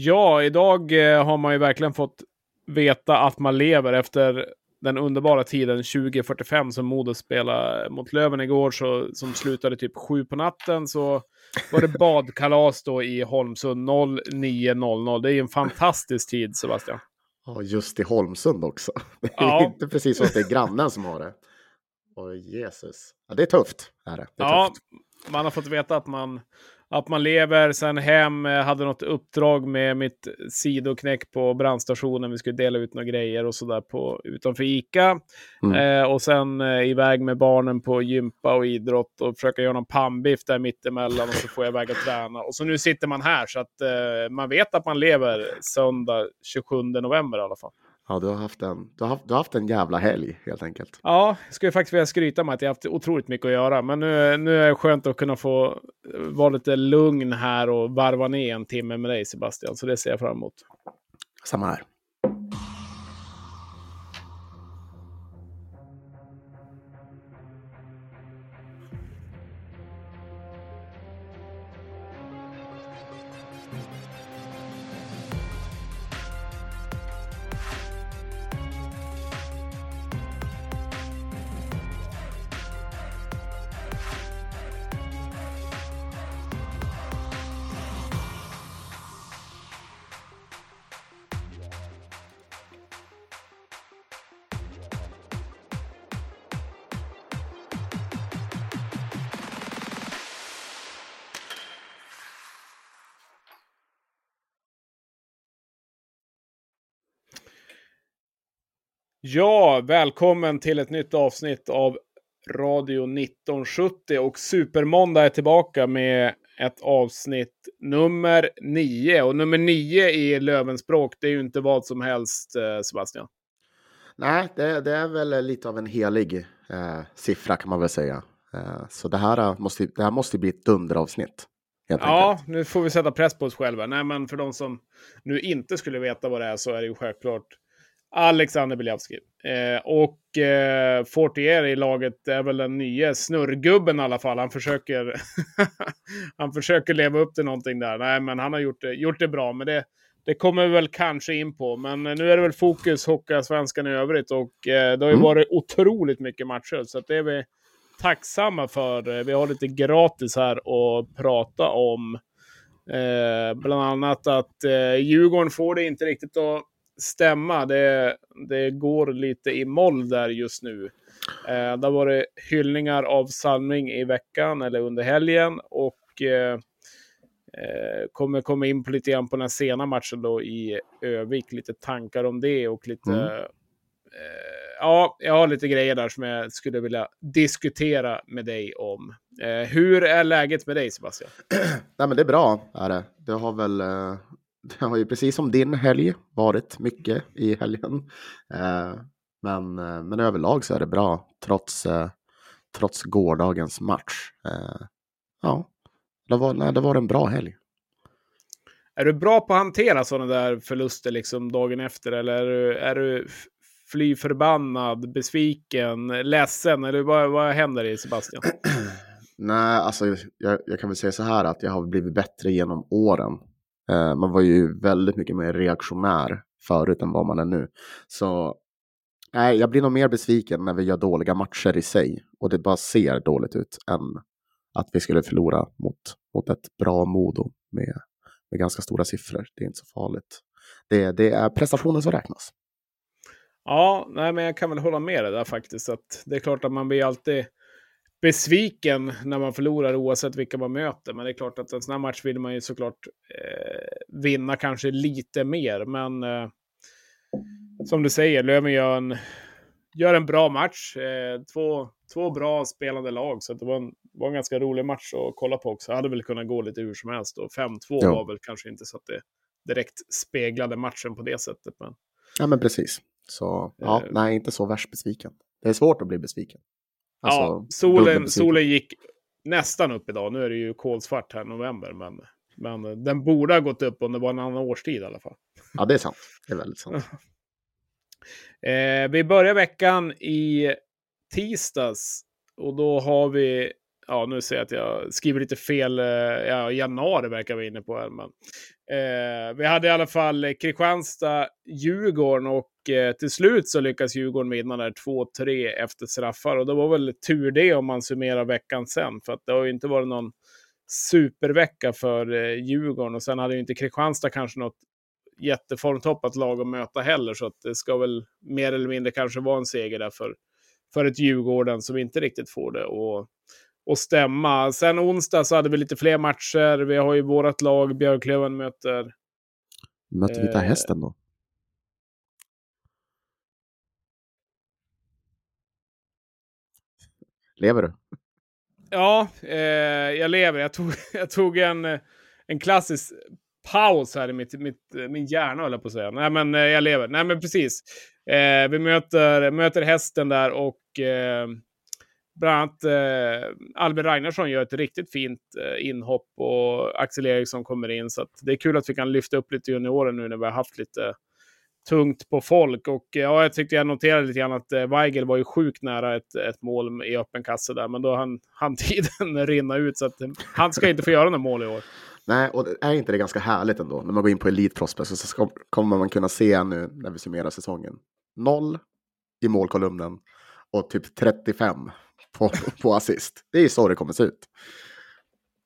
Ja, idag eh, har man ju verkligen fått veta att man lever efter den underbara tiden 2045 som Modo spelade mot Löven igår, så, som slutade typ sju på natten. Så var det badkalas då i Holmsund 09.00. Det är en fantastisk tid, Sebastian. Ja, just i Holmsund också. Det är ja. inte precis så att det är grannen som har det. Åh, Jesus. Ja, det är tufft. Är det. det är ja, tufft. man har fått veta att man att man lever, sen hem, eh, hade något uppdrag med mitt sidoknäck på brandstationen. Vi skulle dela ut några grejer och sådär utanför Ica. Mm. Eh, och sen eh, iväg med barnen på gympa och idrott och försöka göra någon pannbiff där mittemellan och så får jag iväg och träna. Och så nu sitter man här så att eh, man vet att man lever söndag 27 november i alla fall. Ja, du har, haft en, du, har haft, du har haft en jävla helg helt enkelt. Ja, jag skulle faktiskt vilja skryta med att jag haft otroligt mycket att göra. Men nu, nu är det skönt att kunna få vara lite lugn här och varva ner en timme med dig Sebastian. Så det ser jag fram emot. Samma här. Ja, välkommen till ett nytt avsnitt av Radio 1970 och Supermåndag är tillbaka med ett avsnitt nummer nio. Och nummer nio i Lövenspråk, det är ju inte vad som helst, eh, Sebastian. Nej, det, det, är väl lite av en helig eh, siffra kan man väl säga. Eh, så det här, måste, det här måste bli ett dunderavsnitt. Ja, enkelt. nu får vi sätta press på oss själva. Nej, men för de som nu inte skulle veta vad det är så är det ju självklart Alexander Biljavski. Eh, och eh, Fortier i laget är väl den nya snurrgubben i alla fall. Han försöker, han försöker leva upp till någonting där. Nej, men han har gjort det, gjort det bra. Men det, det kommer vi väl kanske in på. Men nu är det väl fokus Hockeyallsvenskan i övrigt. Och eh, det har ju mm. varit otroligt mycket matcher. Så det är vi tacksamma för. Vi har lite gratis här att prata om. Eh, bland annat att eh, Djurgården får det inte riktigt att stämma. Det, det går lite i moll där just nu. Eh, det har varit hyllningar av Salming i veckan eller under helgen och eh, eh, kommer komma in på lite grann på den sena matchen då i Övik. Lite tankar om det och lite... Mm. Eh, ja, jag har lite grejer där som jag skulle vilja diskutera med dig om. Eh, hur är läget med dig Sebastian? Nej, men det är bra. Är det. det har väl eh, det har ju precis som din helg varit mycket i helgen. Eh, men, eh, men överlag så är det bra trots, eh, trots gårdagens match. Ja, det var, nej, det var en bra helg. Är du bra på att hantera sådana där förluster liksom dagen efter? Eller är du, är du fly förbannad, besviken, ledsen? Eller vad, vad händer i Sebastian? Nej, alltså jag, jag, kan väl säga så här att jag har blivit bättre genom åren. Eh, man var ju väldigt mycket mer reaktionär förut än vad man är nu. Så nej, jag blir nog mer besviken när vi gör dåliga matcher i sig och det bara ser dåligt ut än att vi skulle förlora mot, mot ett bra Modo med, med ganska stora siffror. Det är inte så farligt. Det, det är prestationen som räknas. Ja, nej, men jag kan väl hålla med dig där faktiskt. Att det är klart att man blir alltid besviken när man förlorar oavsett vilka man möter. Men det är klart att en sån här match vill man ju såklart eh, vinna kanske lite mer. Men eh, som du säger, Löven gör en, gör en bra match. Eh, två, två bra spelande lag, så det var en, var en ganska rolig match att kolla på också. Hade väl kunnat gå lite hur som helst. Och 5-2 ja. var väl kanske inte så att det direkt speglade matchen på det sättet. Men, ja, men precis. Så ja, eh, nej, inte så värst besviken. Det är svårt att bli besviken. Alltså, ja, solen, solen gick nästan upp idag. Nu är det ju kolsvart här i november, men, men den borde ha gått upp om det var en annan årstid i alla fall. Ja, det är sant. Det är väldigt sant. eh, vi börjar veckan i tisdags och då har vi ja, nu ser jag att jag skriver lite fel. Eh, ja, januari verkar vi inne på. Här, men, eh, vi hade i alla fall Kristianstad, Djurgården och eh, till slut så lyckas Djurgården vinna där 2-3 efter straffar. Och det var väl tur det om man summerar veckan sen. För att det har ju inte varit någon supervecka för eh, Djurgården. Och sen hade ju inte Kristianstad kanske något jätteformtoppat lag att möta heller. Så att det ska väl mer eller mindre kanske vara en seger där för, för ett Djurgården som inte riktigt får det och, och stämma. Sen onsdag så hade vi lite fler matcher. Vi har ju vårt lag, Björklöven möter... Möter Vita eh, Hästen då? Lever du? Ja, eh, jag lever. Jag tog, jag tog en, en klassisk paus här i mitt, mitt, min hjärna, höll jag på att säga. Nej, men eh, jag lever. Nej, men precis. Eh, vi möter, möter hästen där och eh, bland annat eh, Albin Ragnarsson gör ett riktigt fint eh, inhopp och Axel Eriksson kommer in. Så det är kul att vi kan lyfta upp lite juniorer nu när vi har haft lite tungt på folk. Och eh, ja, jag tyckte jag noterade lite grann att eh, Weigel var ju sjukt nära ett, ett mål i öppen kasse där, men då hann, han tiden rinna ut så att eh, han ska inte få göra några mål i år. Nej, och är inte det ganska härligt ändå när man går in på Elite Prospects så ska, kommer man kunna se nu när vi summerar säsongen. Noll i målkolumnen och typ 35 på, på assist. Det är så det kommer se ut.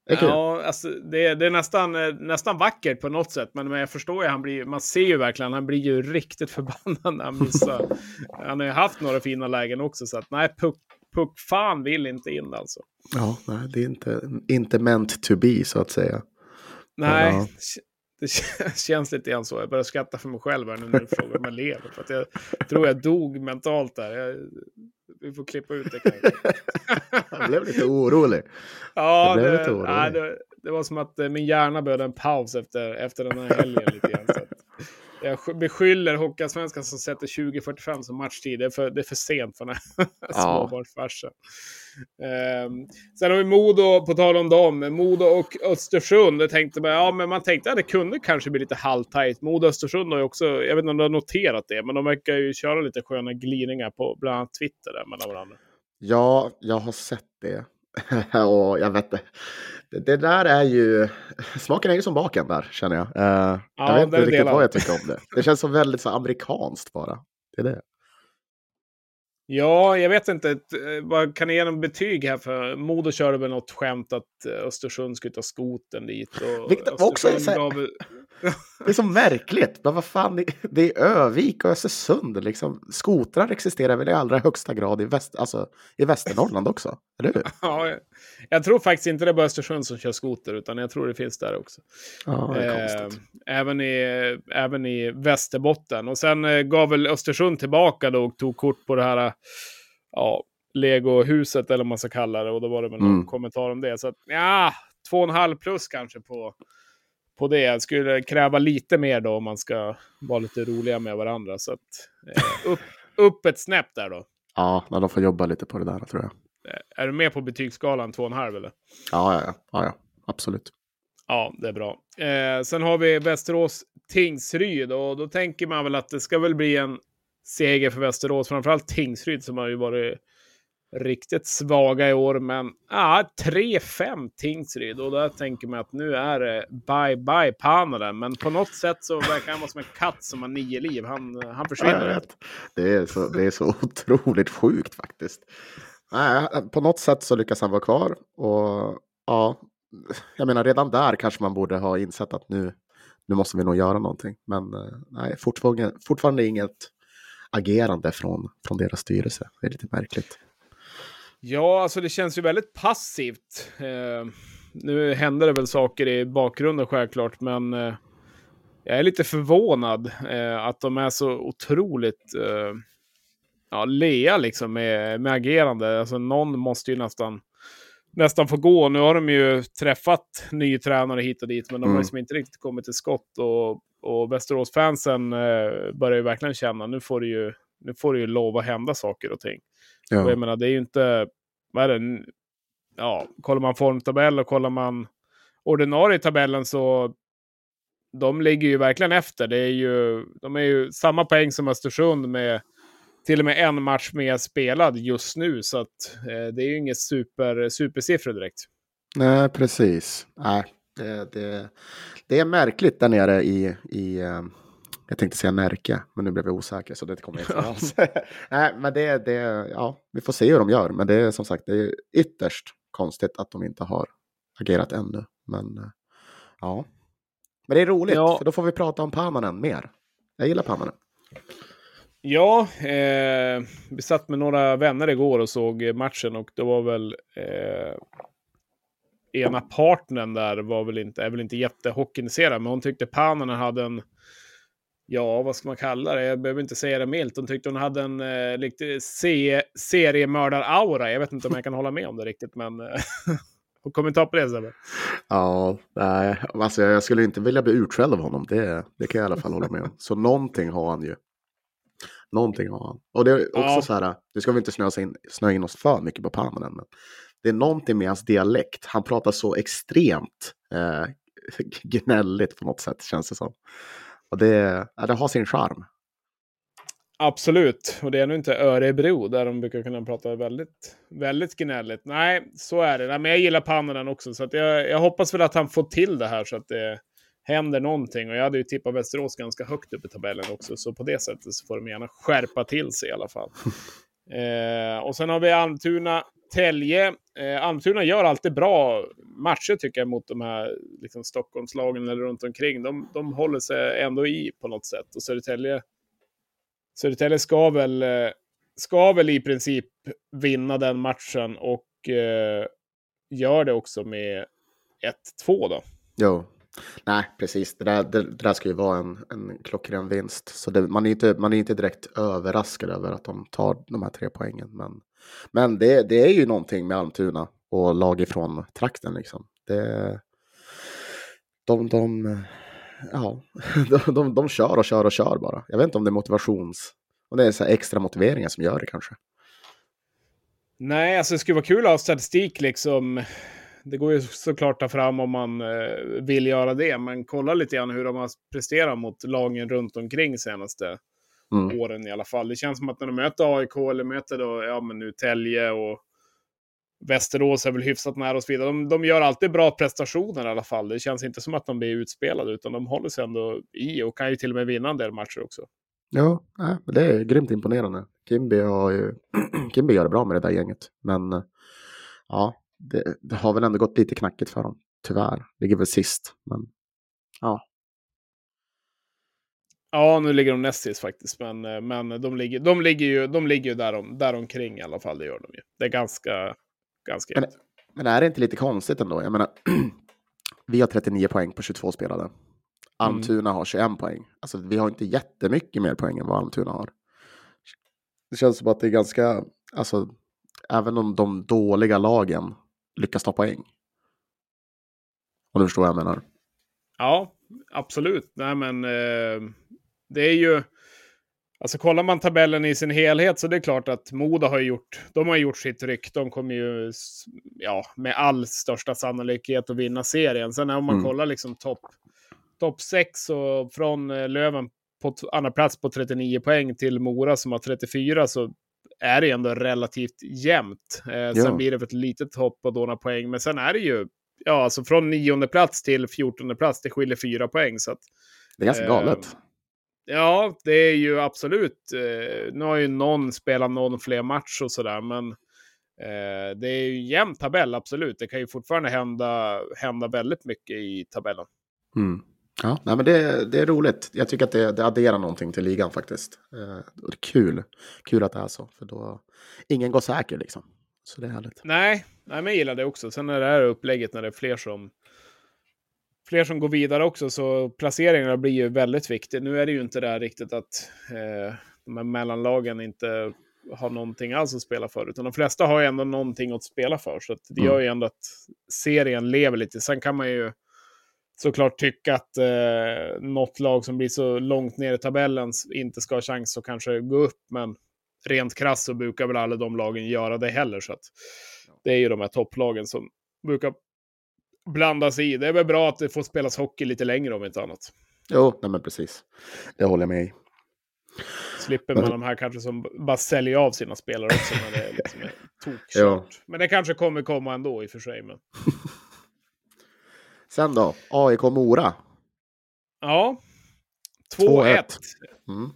Det ja, alltså, det, det, är nästan, eh, nästan vackert på något sätt. Men, men jag förstår ju, han blir, man ser ju verkligen, han blir ju riktigt förbannad när han missar. han har ju haft några fina lägen också, så att nej, puck, puck fan vill inte in alltså. Ja, nej, det är inte, inte meant to be så att säga. Nej, ja. det känns lite grann så. Jag börjar skratta för mig själv här nu när du frågar om jag lever. För att jag tror jag dog mentalt där. Jag, vi får klippa ut det kanske. jag blev lite orolig. Ja, det, lite orolig. Nej, det, det, var som att eh, min hjärna behövde en paus efter, efter den här helgen. lite grann, så jag beskyller Hockeyallsvenskan som sätter 2045 som matchtid. Det är för, det är för sent för den här ja. småbarnsfarsen. Um, sen har vi Modo, på tal om dem. Modo och Östersund. Jag tänkte, ja, men man tänkte att det kunde kanske bli lite halvtajt. Modo och Östersund har ju också, jag vet inte om du har noterat det, men de verkar ju köra lite sköna glidningar på bland annat Twitter där mellan varandra. Ja, jag har sett det. och jag vet inte. Det, det, där är ju, smaken är ju som baken där känner jag. Uh, ja, jag vet inte riktigt vad jag tycker om det. Det känns så väldigt så amerikanskt bara. Det är det. Ja, jag vet inte. Vad kan ni ge någon betyg här? För Modo körde väl något skämt att eh, Östersund skulle ta skoten dit. Och Vilket också är så här, Det är så märkligt. Men vad fan, det är Övik och Östersund. Liksom. Skotrar existerar väl i allra högsta grad i, väst, alltså, i Västernorrland också? Eller hur? Ja, jag tror faktiskt inte det är bara Östersund som kör skoter, utan jag tror det finns där också. Ja, eh, även, i, även i Västerbotten. Och sen eh, gav väl Östersund tillbaka då och tog kort på det här ja, Lego-huset, eller vad man ska kalla det. Och då var det väl någon mm. kommentar om det. Så att, ja, två och en halv plus kanske på på det. Jag skulle kräva lite mer då om man ska vara lite roliga med varandra. Så att, eh, upp, upp ett snäpp där då. Ja, de får jobba lite på det där tror jag. Eh, är du med på betygsskalan 2,5 eller? Ja, ja, ja, ja, absolut. Ja, det är bra. Eh, sen har vi Västerås Tingsryd och då tänker man väl att det ska väl bli en seger för Västerås. Framförallt Tingsryd som har ju varit riktigt svaga i år. Men ja, 3-5 Tingsryd och där tänker man att nu är det bye bye Pananen. Men på något sätt så verkar han vara som en katt som har nio liv. Han, han försvinner. Det är, så, det är så otroligt sjukt faktiskt. Nej, på något sätt så lyckas han vara kvar och ja, jag menar redan där kanske man borde ha insett att nu, nu måste vi nog göra någonting. Men eh, nej, fortfarande, fortfarande inget agerande från, från deras styrelse. Det är lite märkligt. Ja, alltså det känns ju väldigt passivt. Eh, nu händer det väl saker i bakgrunden självklart, men eh, jag är lite förvånad eh, att de är så otroligt eh, ja, lea liksom med, med agerande. Alltså någon måste ju nästan, nästan få gå. Nu har de ju träffat ny tränare hit och dit, men de mm. har liksom inte riktigt kommit till skott. Och, och Västerås-fansen eh, börjar ju verkligen känna, nu får det ju, nu får det ju lov att hända saker och ting. Ja. Och jag menar, det är ju inte... Vad är det? Ja, kollar man formtabell och kollar man ordinarie tabellen så de ligger ju verkligen efter. Det är ju, de är ju samma poäng som Östersund med till och med en match mer spelad just nu, så att eh, det är ju inget super, supersiffror direkt. Nej, precis. Nej, det, det, det är märkligt där nere i, i eh, jag tänkte säga Närke, men nu blev jag osäker så det kommer jag inte alls. Nej, men det, det, ja, vi får se hur de gör, men det är som sagt det är ytterst konstigt att de inte har agerat ännu. Men eh, ja, men det är roligt, ja. för då får vi prata om Pamanen mer. Jag gillar Pamanen. Ja, eh, vi satt med några vänner igår och såg matchen och det var väl eh, ena partnern där var väl inte, är väl inte jättehockeyintresserad, men hon tyckte Pananen hade en, ja vad ska man kalla det, jag behöver inte säga det milt, hon tyckte hon hade en eh, riktig se seriemördar-aura. Jag vet inte om jag kan hålla med om det riktigt, men eh, kommentar på det Sebbe? Ja, nej, alltså jag skulle inte vilja bli utskälld av honom, det, det kan jag i alla fall hålla med om. Så någonting har han ju. Någonting har han. Och det är också ja. så här, nu ska vi inte snöa in, snöa in oss för mycket på Pamanen, men det är någonting med hans dialekt. Han pratar så extremt eh, gnälligt på något sätt, känns det som. Och det, ja, det har sin charm. Absolut, och det är nog inte Örebro där de brukar kunna prata väldigt, väldigt gnälligt. Nej, så är det. Nej, men jag gillar Pannanen också, så jag, jag hoppas väl att han får till det här så att det händer någonting. Och jag hade ju tippat Västerås ganska högt upp i tabellen också, så på det sättet så får de gärna skärpa till sig i alla fall. eh, och sen har vi Almtuna, Södertälje, Eh, Almtuna gör alltid bra matcher tycker jag mot de här liksom, Stockholmslagen eller runt omkring. De, de håller sig ändå i på något sätt. Och Södertälje Södertälje ska väl, eh, ska väl i princip vinna den matchen och eh, gör det också med 1-2 då. Jo, nej precis. Det där, det, det där ska ju vara en, en klockren vinst. Så det, man, är inte, man är inte direkt överraskad över att de tar de här tre poängen. Men, men det, det är ju någonting med Almtuna och lag ifrån trakten liksom. Det, de, de, ja, de, de, de kör och kör och kör bara. Jag vet inte om det är motivations... Om det är så extra motiveringar som gör det kanske. Nej, alltså det skulle vara kul att ha statistik liksom. Det går ju såklart att ta fram om man eh, vill göra det, men kolla lite grann hur de har presterat mot lagen runt omkring senaste mm. åren i alla fall. Det känns som att när de möter AIK eller möter då, ja men nu Tälje och Västerås är väl hyfsat nära och så vidare. De, de gör alltid bra prestationer i alla fall. Det känns inte som att de blir utspelade, utan de håller sig ändå i och kan ju till och med vinna en del matcher också. Ja, det är grymt imponerande. Kimby, har ju, Kimby gör det bra med det där gänget. Men ja, det, det, har väl ändå gått lite knackigt för dem, tyvärr. Ligger väl sist, men ja. Ja, nu ligger de näst sist faktiskt, men, men de, ligger, de ligger ju, de ligger ju där, om, där omkring i alla fall, det gör de ju. Det är ganska, ganska men, men är det inte lite konstigt ändå? Jag menar, vi har 39 poäng på 22 spelade. Almtuna mm. har 21 poäng. Alltså vi har inte jättemycket mer poäng än vad Almtuna har. Det känns som att det är ganska, alltså även om de dåliga lagen lyckas ta poäng. Om du förstår vad jag menar. Ja, absolut. Nej, men eh, det är ju... Alltså kollar man tabellen i sin helhet så det är klart att Moda har gjort, de har gjort sitt ryck. De kommer ju ja, med all största sannolikhet att vinna serien. Sen om man mm. kollar liksom topp top 6 och från eh, Löven på andra plats på 39 poäng till Mora som har 34 så är det ändå relativt jämnt. Eh, ja. Sen blir det ett litet hopp på några poäng, men sen är det ju ja, alltså från nionde plats till fjortonde plats, det skiljer fyra poäng. Så att, det är ganska galet. Eh, ja, det är ju absolut. Eh, nu har ju någon spelat någon fler match och sådär, men eh, det är ju jämn tabell, absolut. Det kan ju fortfarande hända, hända väldigt mycket i tabellen. Mm. Ja, nej, men det, det är roligt. Jag tycker att det, det adderar någonting till ligan faktiskt. Eh, och det är kul. Kul att det är så, för då ingen går säker liksom. Så det är härligt. Nej, nej men jag gillar det också. Sen är det här upplägget när det är fler som fler som går vidare också, så placeringarna blir ju väldigt viktiga. Nu är det ju inte det här riktigt att eh, de här mellanlagen inte har någonting alls att spela för, utan de flesta har ju ändå någonting att spela för. Så det mm. gör ju ändå att serien lever lite. Sen kan man ju såklart tycka att eh, något lag som blir så långt ner i tabellen inte ska ha chans att kanske gå upp. Men rent krasst så brukar väl alla de lagen göra det heller. Så att det är ju de här topplagen som brukar blanda sig i. Det är väl bra att det får spelas hockey lite längre om inte annat. Jo, nej men precis. Det håller jag med i. Slipper man de här kanske som bara säljer av sina spelare också när det liksom är tokkört. Ja. Men det kanske kommer komma ändå i och för sig. Men... Sen då, AIK Mora. Ja, 2-1. Mm.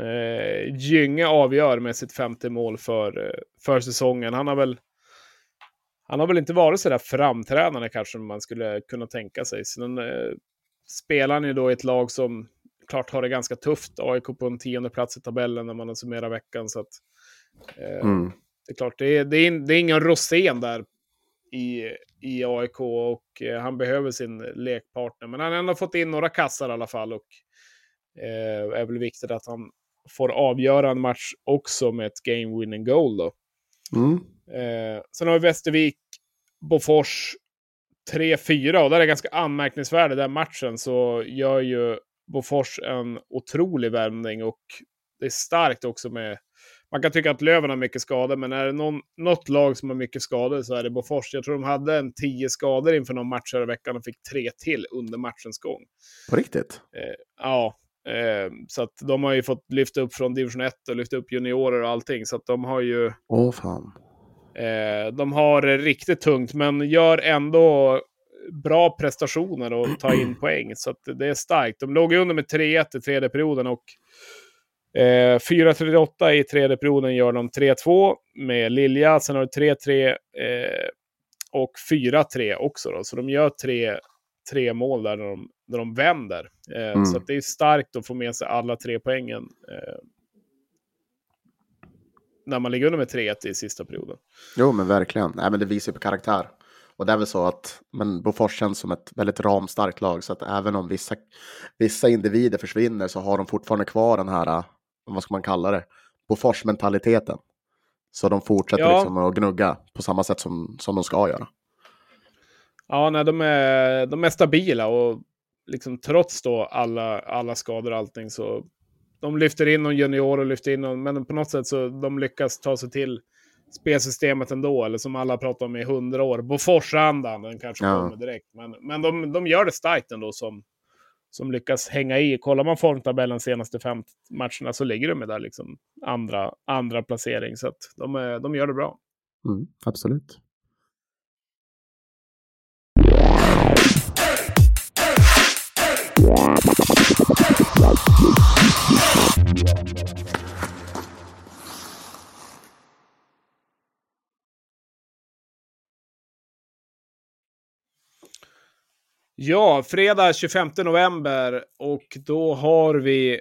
Eh, Gynge avgör med sitt femte mål för, eh, för säsongen. Han har väl han har väl inte varit så där framträdande kanske man skulle kunna tänka sig. Sen eh, spelar han ju då i ett lag som klart har det ganska tufft. AIK på en tionde plats i tabellen när man summerar veckan. Så att, eh, mm. Det är klart, det är, det är, det är ingen Rosén där i, i AIK och eh, han behöver sin lekpartner. Men han har ändå fått in några kassar i alla fall och eh, är väl viktigt att han får avgöra en match också med ett game winning goal då. Mm. Eh, sen har vi Västervik, Bofors 3-4 och där är ganska anmärkningsvärd i den matchen så gör ju Bofors en otrolig värmning och det är starkt också med man kan tycka att Löven har mycket skador, men är det någon, något lag som har mycket skador så är det Bofors. Jag tror de hade en tio skador inför någon match i veckan och fick tre till under matchens gång. På riktigt? Eh, ja, eh, så att de har ju fått lyfta upp från division 1 och lyfta upp juniorer och allting. Så att de har ju... Åh oh, fan. Eh, de har riktigt tungt, men gör ändå bra prestationer och tar in poäng. Så det är starkt. De låg under med 3-1 i tredje perioden och eh, 4-38 i tredje perioden gör de 3-2 med Lilja. Sen har du 3-3 eh, och 4-3 också. Då. Så de gör tre, tre mål där när de, när de vänder. Eh, mm. Så det är starkt att få med sig alla tre poängen. Eh, när man ligger under med 3-1 i sista perioden. Jo, men verkligen. Nej, men det visar ju på karaktär. Och det är väl så att men Bofors känns som ett väldigt ramstarkt lag, så att även om vissa, vissa individer försvinner så har de fortfarande kvar den här, vad ska man kalla det, Bofors-mentaliteten. Så de fortsätter ja. liksom att gnugga på samma sätt som, som de ska göra. Ja, nej, de, är, de är stabila och liksom trots då alla, alla skador och allting så de lyfter in någon junior och lyfter in någon, men på något sätt så de lyckas ta sig till spelsystemet ändå, eller som alla pratar om i hundra år. Boforsandan, den kanske ja. kommer direkt. Men, men de, de gör det starkt ändå som, som lyckas hänga i. Kollar man formtabellen senaste fem matcherna så ligger de där liksom andra, andra placering. Så att de, de gör det bra. Mm, absolut. Ja, fredag 25 november och då har vi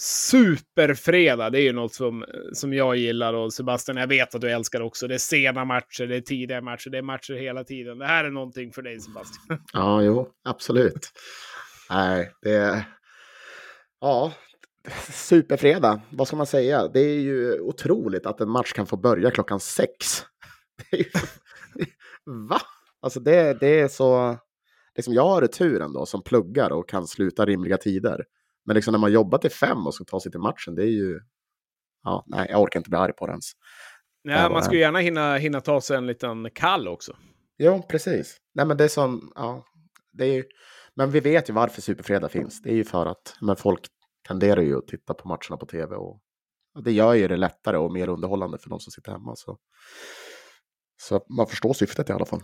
Superfredag. Det är ju något som, som jag gillar och Sebastian, jag vet att du älskar också. Det är sena matcher, det är tidiga matcher, det är matcher hela tiden. Det här är någonting för dig Sebastian. Ja, jo, absolut. Nej, det är... Ja, superfredag. Vad ska man säga? Det är ju otroligt att en match kan få börja klockan sex. Va? Alltså det, det är så liksom, jag har turen då som pluggar och kan sluta rimliga tider. Men liksom när man jobbar till fem och ska ta sig till matchen, det är ju... Ja, nej, jag orkar inte bli arg på det ens. Ja, man skulle gärna hinna, hinna ta sig en liten kall också. Jo, precis. Nej, men det är som... Ja, det är ju... Men vi vet ju varför Superfredag finns. Det är ju för att men folk tenderar ju att titta på matcherna på tv och, och det gör ju det lättare och mer underhållande för de som sitter hemma. Så, så man förstår syftet i alla fall.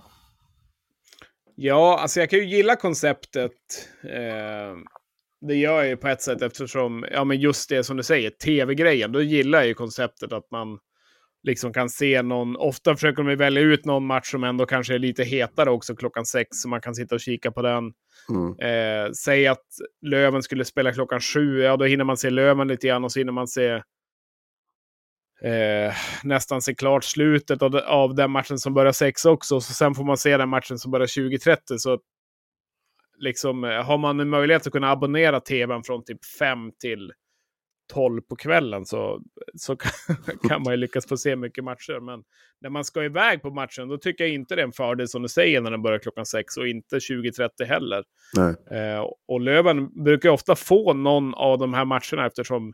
Ja, alltså jag kan ju gilla konceptet. Eh, det gör jag ju på ett sätt eftersom, ja men just det som du säger, tv-grejen. Då gillar jag ju konceptet att man liksom kan se någon, ofta försöker de välja ut någon match som ändå kanske är lite hetare också klockan sex, så man kan sitta och kika på den. Mm. Eh, säg att Löven skulle spela klockan sju, ja då hinner man se Löven lite grann och så hinner man se eh, nästan se klart slutet av, av den matchen som börjar 6 också. Så sen får man se den matchen som börjar 20.30. Så liksom, eh, har man en möjlighet att kunna abonnera tvn från typ 5 till 12 på kvällen så, så kan man ju lyckas få se mycket matcher. Men när man ska iväg på matchen, då tycker jag inte det är en fördel som du säger när den börjar klockan 6 och inte 20.30 heller. Eh, och Löven brukar ofta få någon av de här matcherna eftersom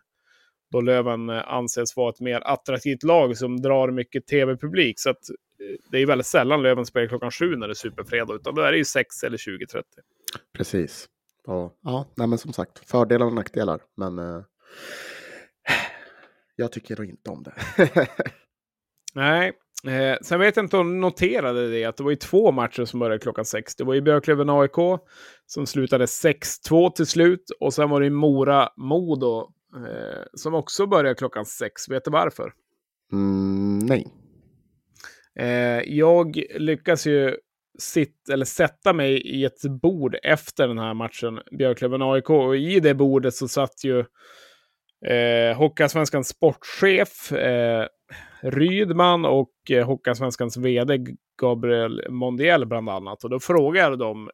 då Löven eh, anses vara ett mer attraktivt lag som drar mycket tv-publik. Så att, eh, det är väldigt sällan Löven spelar klockan sju när det är superfredag, utan då är det ju 6 eller 20.30. Precis. Ja, ja nej, men som sagt, fördelar och nackdelar. Men, eh, jag tycker då inte om det. Nej, eh, sen vet jag inte om du noterade det, att det var ju två matcher som började klockan sex. Det var ju Björklöven-AIK som slutade 6-2 till slut. Och sen var det Mora-Modo eh, som också började klockan sex. Vet du varför? Mm, nej. Eh, jag lyckas ju sitt, eller sätta mig i ett bord efter den här matchen, Björklöven-AIK. Och i det bordet så satt ju eh, Hockeyallsvenskans sportchef eh, Rydman och eh, Hockeyallsvenskans vd Gabriel Mondiel bland annat. Och då frågade de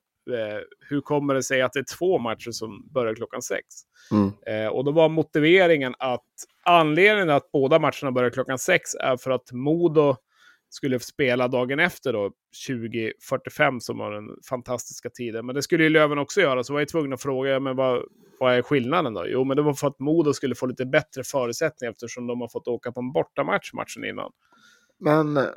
hur kommer det sig att det är två matcher som börjar klockan sex? Mm. Eh, och då var motiveringen att anledningen att båda matcherna börjar klockan sex är för att Modo skulle spela dagen efter då, 20.45 som var den fantastiska tiden. Men det skulle ju Löven också göra, så var jag tvungen att fråga, men vad, vad är skillnaden då? Jo, men det var för att Modo skulle få lite bättre förutsättningar eftersom de har fått åka på en bortamatch matchen innan. Men okej,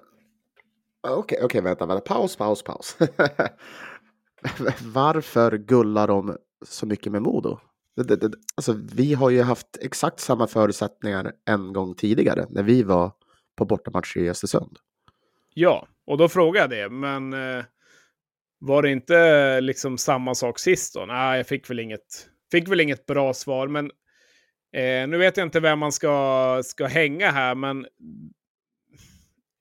okay, okej, okay, vänta, vänta, paus, paus, paus. Varför gullar de så mycket med Modo? Det, det, det, alltså, vi har ju haft exakt samma förutsättningar en gång tidigare när vi var på bortamatch i Östersund. Ja, och då frågade jag det, men eh, var det inte eh, liksom samma sak sist då? Nej, jag fick väl inget, fick väl inget bra svar, men eh, nu vet jag inte vem man ska, ska hänga här, men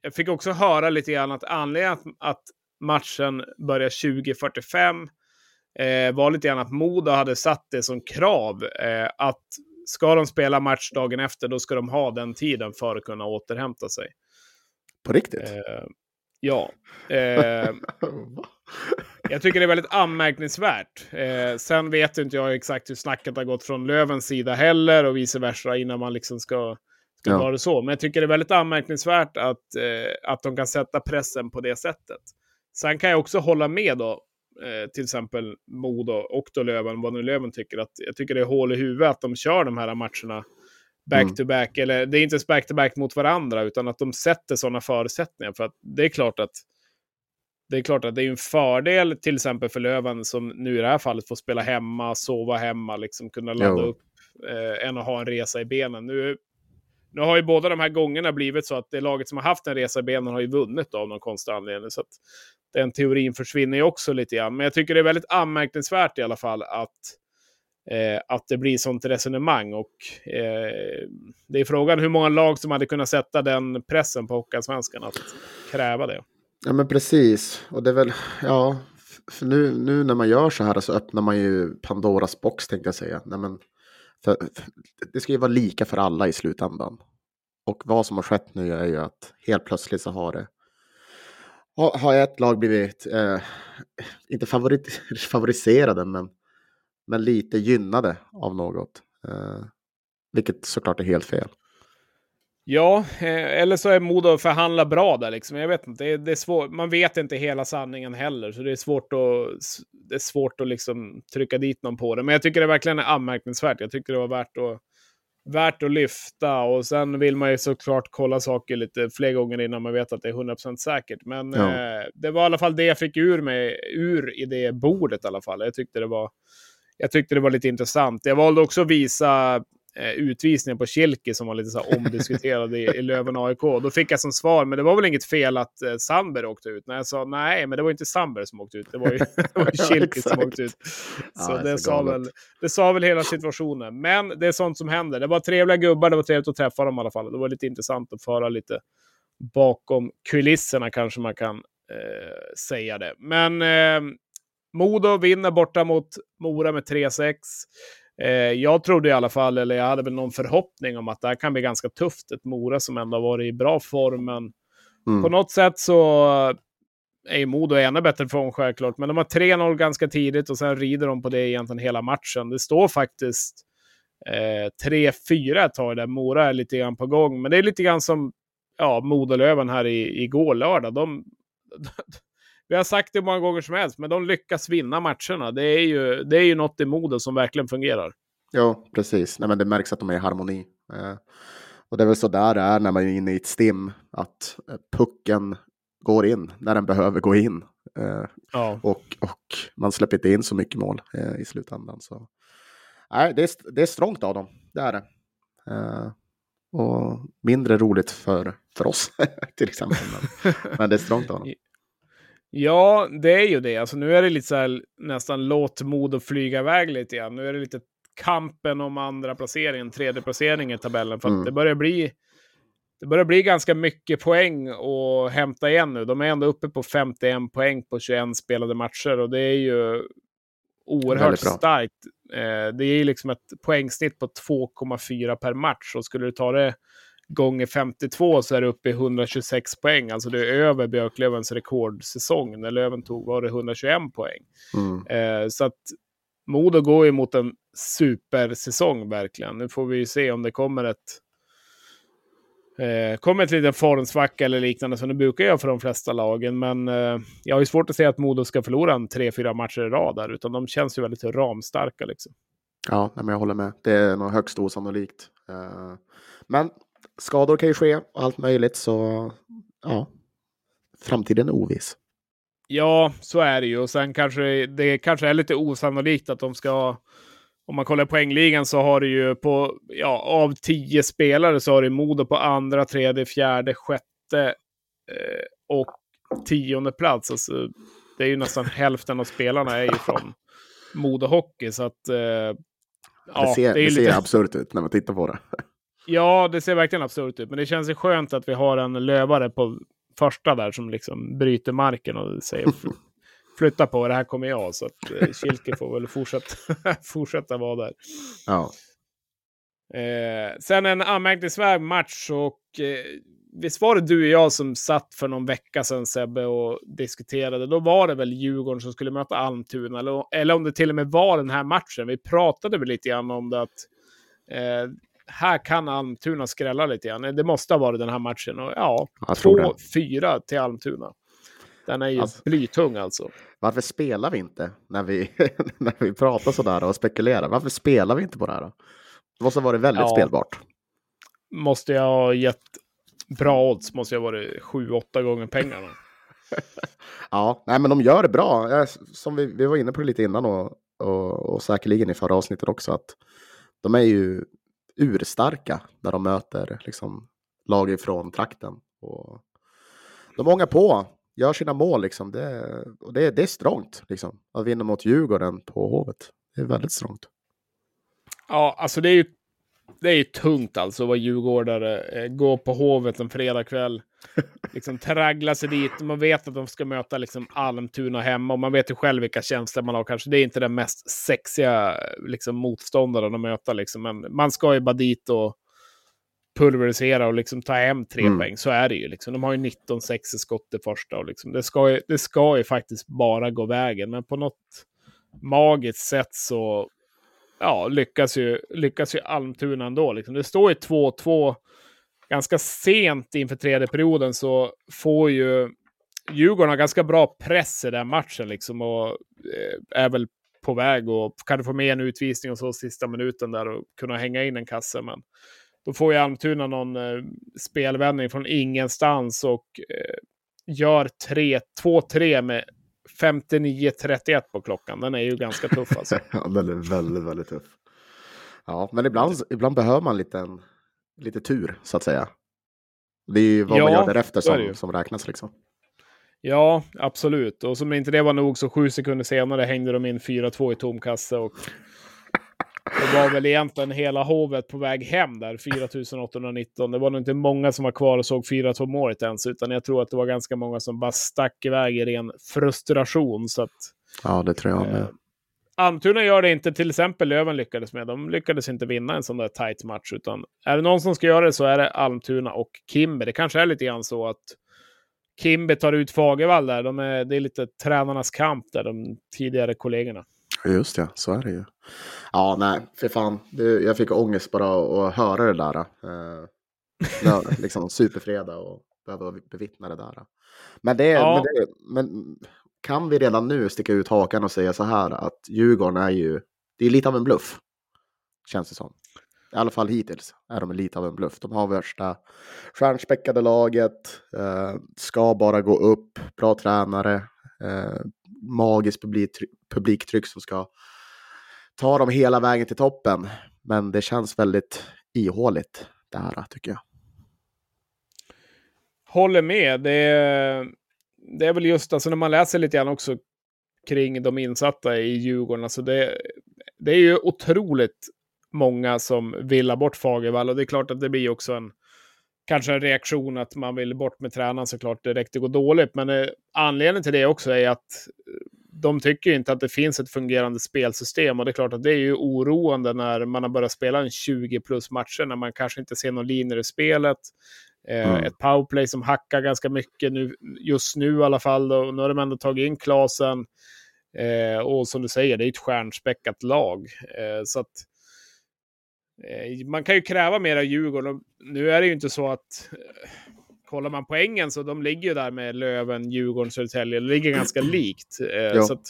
jag fick också höra lite grann att anledningen att, att matchen börjar 20.45 eh, var lite grann att Modo hade satt det som krav eh, att ska de spela match dagen efter, då ska de ha den tiden för att kunna återhämta sig. På riktigt? Eh, ja. Eh, jag tycker det är väldigt anmärkningsvärt. Eh, sen vet inte jag exakt hur snacket har gått från Lövens sida heller och vice versa innan man liksom ska, ska ja. det så. Men jag tycker det är väldigt anmärkningsvärt att, eh, att de kan sätta pressen på det sättet. Sen kan jag också hålla med då, eh, till exempel Modo och då Löven, vad nu Löven tycker. Att jag tycker det är hål i huvudet att de kör de här matcherna back-to-back. Mm. Eller det är inte ens back-to-back mot varandra, utan att de sätter sådana förutsättningar. För att det är klart att det är klart att det är en fördel till exempel för Löven som nu i det här fallet får spela hemma, sova hemma, liksom kunna ladda jo. upp eh, än att ha en resa i benen. Nu, nu har ju båda de här gångerna blivit så att det laget som har haft en resa i benen har ju vunnit av någon konstig anledning. Så att den teorin försvinner ju också lite grann. Men jag tycker det är väldigt anmärkningsvärt i alla fall att eh, att det blir sånt resonemang. Och eh, det är frågan hur många lag som hade kunnat sätta den pressen på Hockeyallsvenskan att kräva det. Ja men precis. Och det är väl, ja, för nu, nu när man gör så här så öppnar man ju Pandoras box tänkte jag säga. Nej, men för, för, det ska ju vara lika för alla i slutändan. Och vad som har skett nu är ju att helt plötsligt så har det har ett lag blivit, eh, inte favorit, favoriserade, men men lite gynnade av något. Eh, vilket såklart är helt fel. Ja, eh, eller så är Modo förhandla bra där liksom. Jag vet inte, det är, det är svårt. Man vet inte hela sanningen heller, så det är svårt att, det är svårt att liksom trycka dit någon på det. Men jag tycker det verkligen är anmärkningsvärt. Jag tycker det var värt att, värt att lyfta och sen vill man ju såklart kolla saker lite fler gånger innan man vet att det är 100% säkert. Men ja. eh, det var i alla fall det jag fick ur mig, ur i det bordet i alla fall. Jag tyckte det var jag tyckte det var lite intressant. Jag valde också att visa eh, utvisningen på Kilke som var lite så omdiskuterad i, i Löven AIK. Då fick jag som svar, men det var väl inget fel att eh, Sandberg åkte ut? När jag sa nej, men det var inte Sandberg som åkte ut. Det var ju, Kilke som åkte ut. Så, ja, det, sa väl, det sa väl hela situationen. Men det är sånt som händer. Det var trevliga gubbar, det var trevligt att träffa dem i alla fall. Det var lite intressant att föra lite bakom kulisserna kanske man kan eh, säga det. Men eh, Modo vinner borta mot Mora med 3-6. Eh, jag trodde i alla fall, eller jag hade väl någon förhoppning om att det här kan bli ganska tufft. Ett Mora som ändå varit i bra form, men mm. på något sätt så är Modo i ännu bättre form självklart. Men de har 3-0 ganska tidigt och sen rider de på det egentligen hela matchen. Det står faktiskt eh, 3-4 ett tag där. Mora är lite grann på gång, men det är lite grann som ja, Modolöven här i, igår lördag. De, vi har sagt det många gånger som helst, men de lyckas vinna matcherna. Det är ju, det är ju något i modet som verkligen fungerar. Ja, precis. Nej, men det märks att de är i harmoni. Eh, och det är väl så där det är när man är inne i ett stim, att eh, pucken går in när den behöver gå in. Eh, ja. och, och man släpper inte in så mycket mål eh, i slutändan. Så. Nej, det, är, det är strångt av dem, det är det. Eh, Och mindre roligt för, för oss till exempel. Men, men det är strångt av honom. Ja, det är ju det. Alltså, nu är det lite så här, nästan låt Modo flyga iväg lite grann. Nu är det lite kampen om andra placeringen, tredje placeringen i tabellen. För mm. det börjar bli det börjar bli ganska mycket poäng att hämta igen nu. De är ändå uppe på 51 poäng på 21 spelade matcher och det är ju oerhört starkt. Eh, det är liksom ett poängsnitt på 2,4 per match och skulle du ta det gånger 52 så är det uppe i 126 poäng. Alltså det är över Björklövens rekordsäsong när Löven tog var det 121 poäng. Mm. Eh, så att Modo går ju mot en supersäsong verkligen. Nu får vi ju se om det kommer ett Eh, kommer ett litet formsvacka eller liknande som det brukar göra för de flesta lagen. Men eh, jag har ju svårt att se att Modo ska förlora en tre, fyra matcher i rad där. Utan de känns ju väldigt ramstarka liksom. Ja, men jag håller med. Det är nog högst osannolikt. Eh, men skador kan ju ske och allt möjligt. Så ja, framtiden är oviss. Ja, så är det ju. Och sen kanske det kanske är lite osannolikt att de ska om man kollar poängligan så har du ju på, ja, av tio spelare så har du Modo på andra, tredje, fjärde, sjätte eh, och tionde plats. Alltså, det är ju nästan hälften av spelarna är ju från Modo Hockey. Så att, eh, ja, det ser, det, det ser lite... absurt ut när man tittar på det. Ja, det ser verkligen absurt ut. Men det känns ju skönt att vi har en lövare på första där som liksom bryter marken och säger flytta på, det här kommer jag. Så att eh, Kilke får väl fortsätta, fortsätta vara där. Ja. Eh, sen en anmärkningsvärd match och eh, visst var det du och jag som satt för någon vecka sedan Sebbe och diskuterade. Då var det väl Djurgården som skulle möta Almtuna. Eller, eller om det till och med var den här matchen. Vi pratade väl lite grann om det att eh, här kan Almtuna skrälla lite grann. Det måste ha varit den här matchen. Och ja, 2-4 till Almtuna. Den är ju alltså, blytung alltså. Varför spelar vi inte när vi, när vi pratar sådär och spekulerar? Varför spelar vi inte på det här då? Det måste ha varit väldigt ja, spelbart. Måste jag ha gett bra odds måste jag ha varit sju, åtta gånger pengarna. ja, nej men de gör det bra. Som vi, vi var inne på lite innan och, och, och säkerligen i förra avsnittet också. att De är ju urstarka när de möter liksom, lag ifrån trakten. Och de ångar på gör sina mål liksom. Det, och det, det är strångt liksom. Att vinna mot Djurgården på Hovet. Det är väldigt strångt. Ja, alltså det är ju det är ju tungt alltså att vara djurgårdare. Eh, gå på Hovet en fredagkväll. Liksom traggla sig dit. Man vet att de ska möta liksom Almtuna hemma. Och man vet ju själv vilka känslor man har kanske. Det är inte den mest sexiga liksom, motståndaren att möta. Liksom. Men man ska ju bara dit och pulverisera och liksom ta hem tre mm. poäng. Så är det ju. Liksom. De har ju 19-6 i skott i första. Och liksom. det, ska ju, det ska ju faktiskt bara gå vägen. Men på något magiskt sätt så ja, lyckas, ju, lyckas ju Almtuna ändå. Liksom. Det står ju 2-2 ganska sent inför tredje perioden så får ju Djurgården ganska bra press i den matchen liksom och eh, är väl på väg och kan få med en utvisning och så sista minuten där och kunna hänga in en kasse. Men då får ju Almtuna någon eh, spelvändning från ingenstans och eh, gör 2-3 med 59-31 på klockan. Den är ju ganska tuff alltså. ja, den är väldigt, väldigt tuff. Ja, men ibland, ibland behöver man lite, lite tur så att säga. Det är ju vad ja, man gör därefter som, som räknas liksom. Ja, absolut. Och som inte det var nog så sju sekunder senare hängde de in 4-2 i tom kasse och det var väl egentligen hela hovet på väg hem där, 4819. Det var nog inte många som var kvar och såg 4-2 målet ens, utan jag tror att det var ganska många som bara stack iväg i ren frustration. Så att, ja, det tror jag med. Eh, Almtuna gör det inte till exempel Löven lyckades med. De lyckades inte vinna en sån där tight match, utan är det någon som ska göra det så är det Almtuna och Kimber. Det kanske är lite grann så att Kimber tar ut Fagervall där. De är, det är lite tränarnas kamp där, de tidigare kollegorna. Just det, så är det ju. Ja, nej, för fan. Det, jag fick ångest bara att höra det där. Eh, liksom superfredag och behöva bevittna det där. Men, det, ja. men, det, men kan vi redan nu sticka ut hakan och säga så här att Djurgården är ju, det är lite av en bluff. Känns det som. I alla fall hittills är de lite av en bluff. De har värsta stjärnspäckade laget, eh, ska bara gå upp, bra tränare, eh, magiskt publiktryck, publiktryck som ska ta dem hela vägen till toppen. Men det känns väldigt ihåligt det här tycker jag. Håller med. Det är, det är väl just alltså när man läser lite grann också kring de insatta i Djurgården. Alltså det, det är ju otroligt många som vill ha bort Fagervall och det är klart att det blir också en kanske en reaktion att man vill bort med tränaren såklart direkt det går dåligt. Men eh, anledningen till det också är att de tycker inte att det finns ett fungerande spelsystem och det är klart att det är ju oroande när man har börjat spela en 20 plus matcher när man kanske inte ser någon linje i spelet. Eh, mm. Ett powerplay som hackar ganska mycket nu, just nu i alla fall. Då. Nu har de ändå tagit in Klasen. Eh, och som du säger, det är ett stjärnspäckat lag. Eh, så att eh, man kan ju kräva mer av Djurgården. Nu är det ju inte så att eh, kollar man poängen så de ligger ju där med Löven, Djurgården, Södertälje. Det ligger ganska likt. Eh, så att,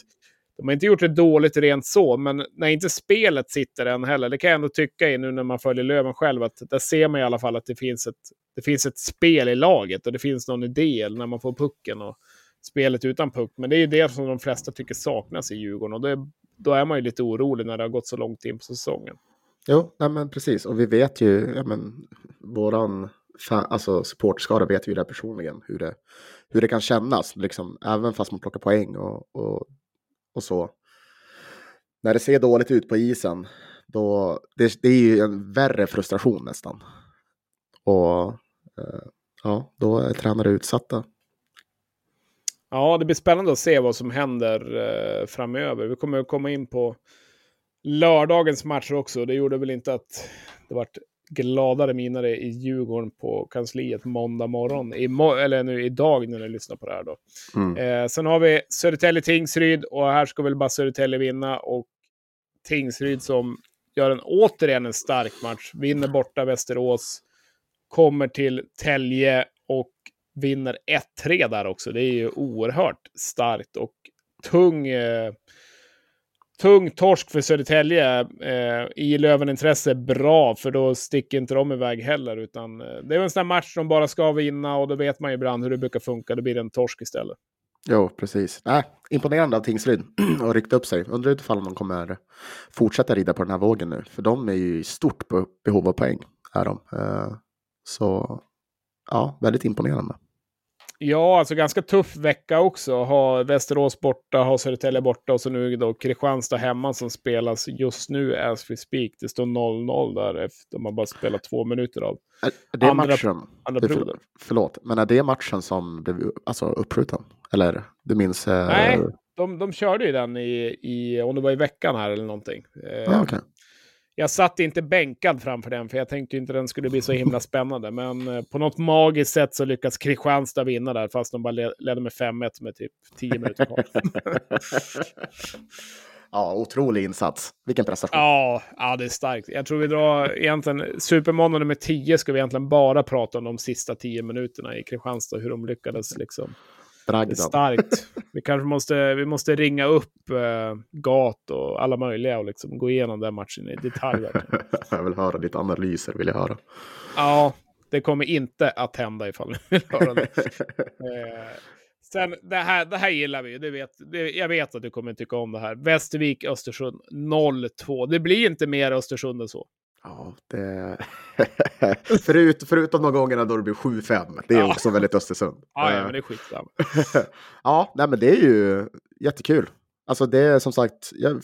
de har inte gjort det dåligt rent så, men när inte spelet sitter än heller, det kan jag ändå tycka i nu när man följer Löven själv, att där ser man i alla fall att det finns ett, det finns ett spel i laget och det finns någon idé när man får pucken och spelet utan puck. Men det är ju det som de flesta tycker saknas i Djurgården och det, då är man ju lite orolig när det har gått så långt in på säsongen. Jo, nej men precis. Och vi vet ju, ja men, våran alltså supportskara vet ju det personligen hur det, hur det kan kännas, liksom, även fast man plockar poäng och, och, och så. När det ser dåligt ut på isen, då, det, det är ju en värre frustration nästan. Och eh, ja, då är tränare utsatta. Ja, det blir spännande att se vad som händer eh, framöver. Vi kommer att komma in på lördagens matcher också. Det gjorde väl inte att det vart gladare miner i Djurgården på kansliet måndag morgon. I mo eller nu idag när ni lyssnar på det här då. Mm. Eh, sen har vi Södertälje-Tingsryd och här ska väl bara Södertälje vinna. Och Tingsryd som gör en återigen en stark match. Vinner borta Västerås. Kommer till Tälje och vinner 1-3 där också. Det är ju oerhört starkt och tung eh, tung torsk för Södertälje eh, i Löven-intresse bra, för då sticker inte de iväg heller. Utan, eh, det är en sån här match som bara ska vinna och då vet man ju ibland hur det brukar funka. Då blir det en torsk istället. Jo, precis. Äh, imponerande av Tingsryd och ryckt upp sig. Undrar ifall de kommer fortsätta rida på den här vågen nu. För de är ju i stort behov av poäng. Är de. Eh, så ja, väldigt imponerande. Ja, alltså ganska tuff vecka också. Ha Västerås borta, ha Södertälje borta och så nu då Kristianstad hemma som spelas just nu as we speak. Det står 0-0 där efter man bara spelat två minuter av. Är det andra, matchen? Andra för, förlåt, men är det matchen som blev alltså, uppskjuten? Eller du minns? Eh... Nej, de, de körde ju den i, i, om det var i veckan här eller någonting. Ah, okay jag satt inte bänkad framför den, för jag tänkte inte den skulle bli så himla spännande. Men eh, på något magiskt sätt så lyckas Kristianstad vinna där, fast de bara ledde med 5-1 med typ 10 minuter kvar. ja, otrolig insats. Vilken prestation. Ja, ja, det är starkt. Jag tror vi drar egentligen, Supermåndag nummer 10 ska vi egentligen bara prata om de sista 10 minuterna i Kristianstad, hur de lyckades liksom Bragdan. Starkt. Vi kanske måste, vi måste ringa upp eh, Gat och alla möjliga och liksom gå igenom den matchen i detalj. jag vill höra lite analyser, vill jag höra. Ja, det kommer inte att hända ifall ni vill höra det. eh, sen, det här, det här gillar vi. Det vet, det, jag vet att du kommer tycka om det här. Västervik, Östersund 0-2. Det blir inte mer Östersund än så. Ja, det... Förut, förutom de gångerna då det blir 7-5. Det är ja. också väldigt Östersund. Ja, ja men det är skitsamma. ja, nej, men det är ju jättekul. Alltså det är som sagt, ja,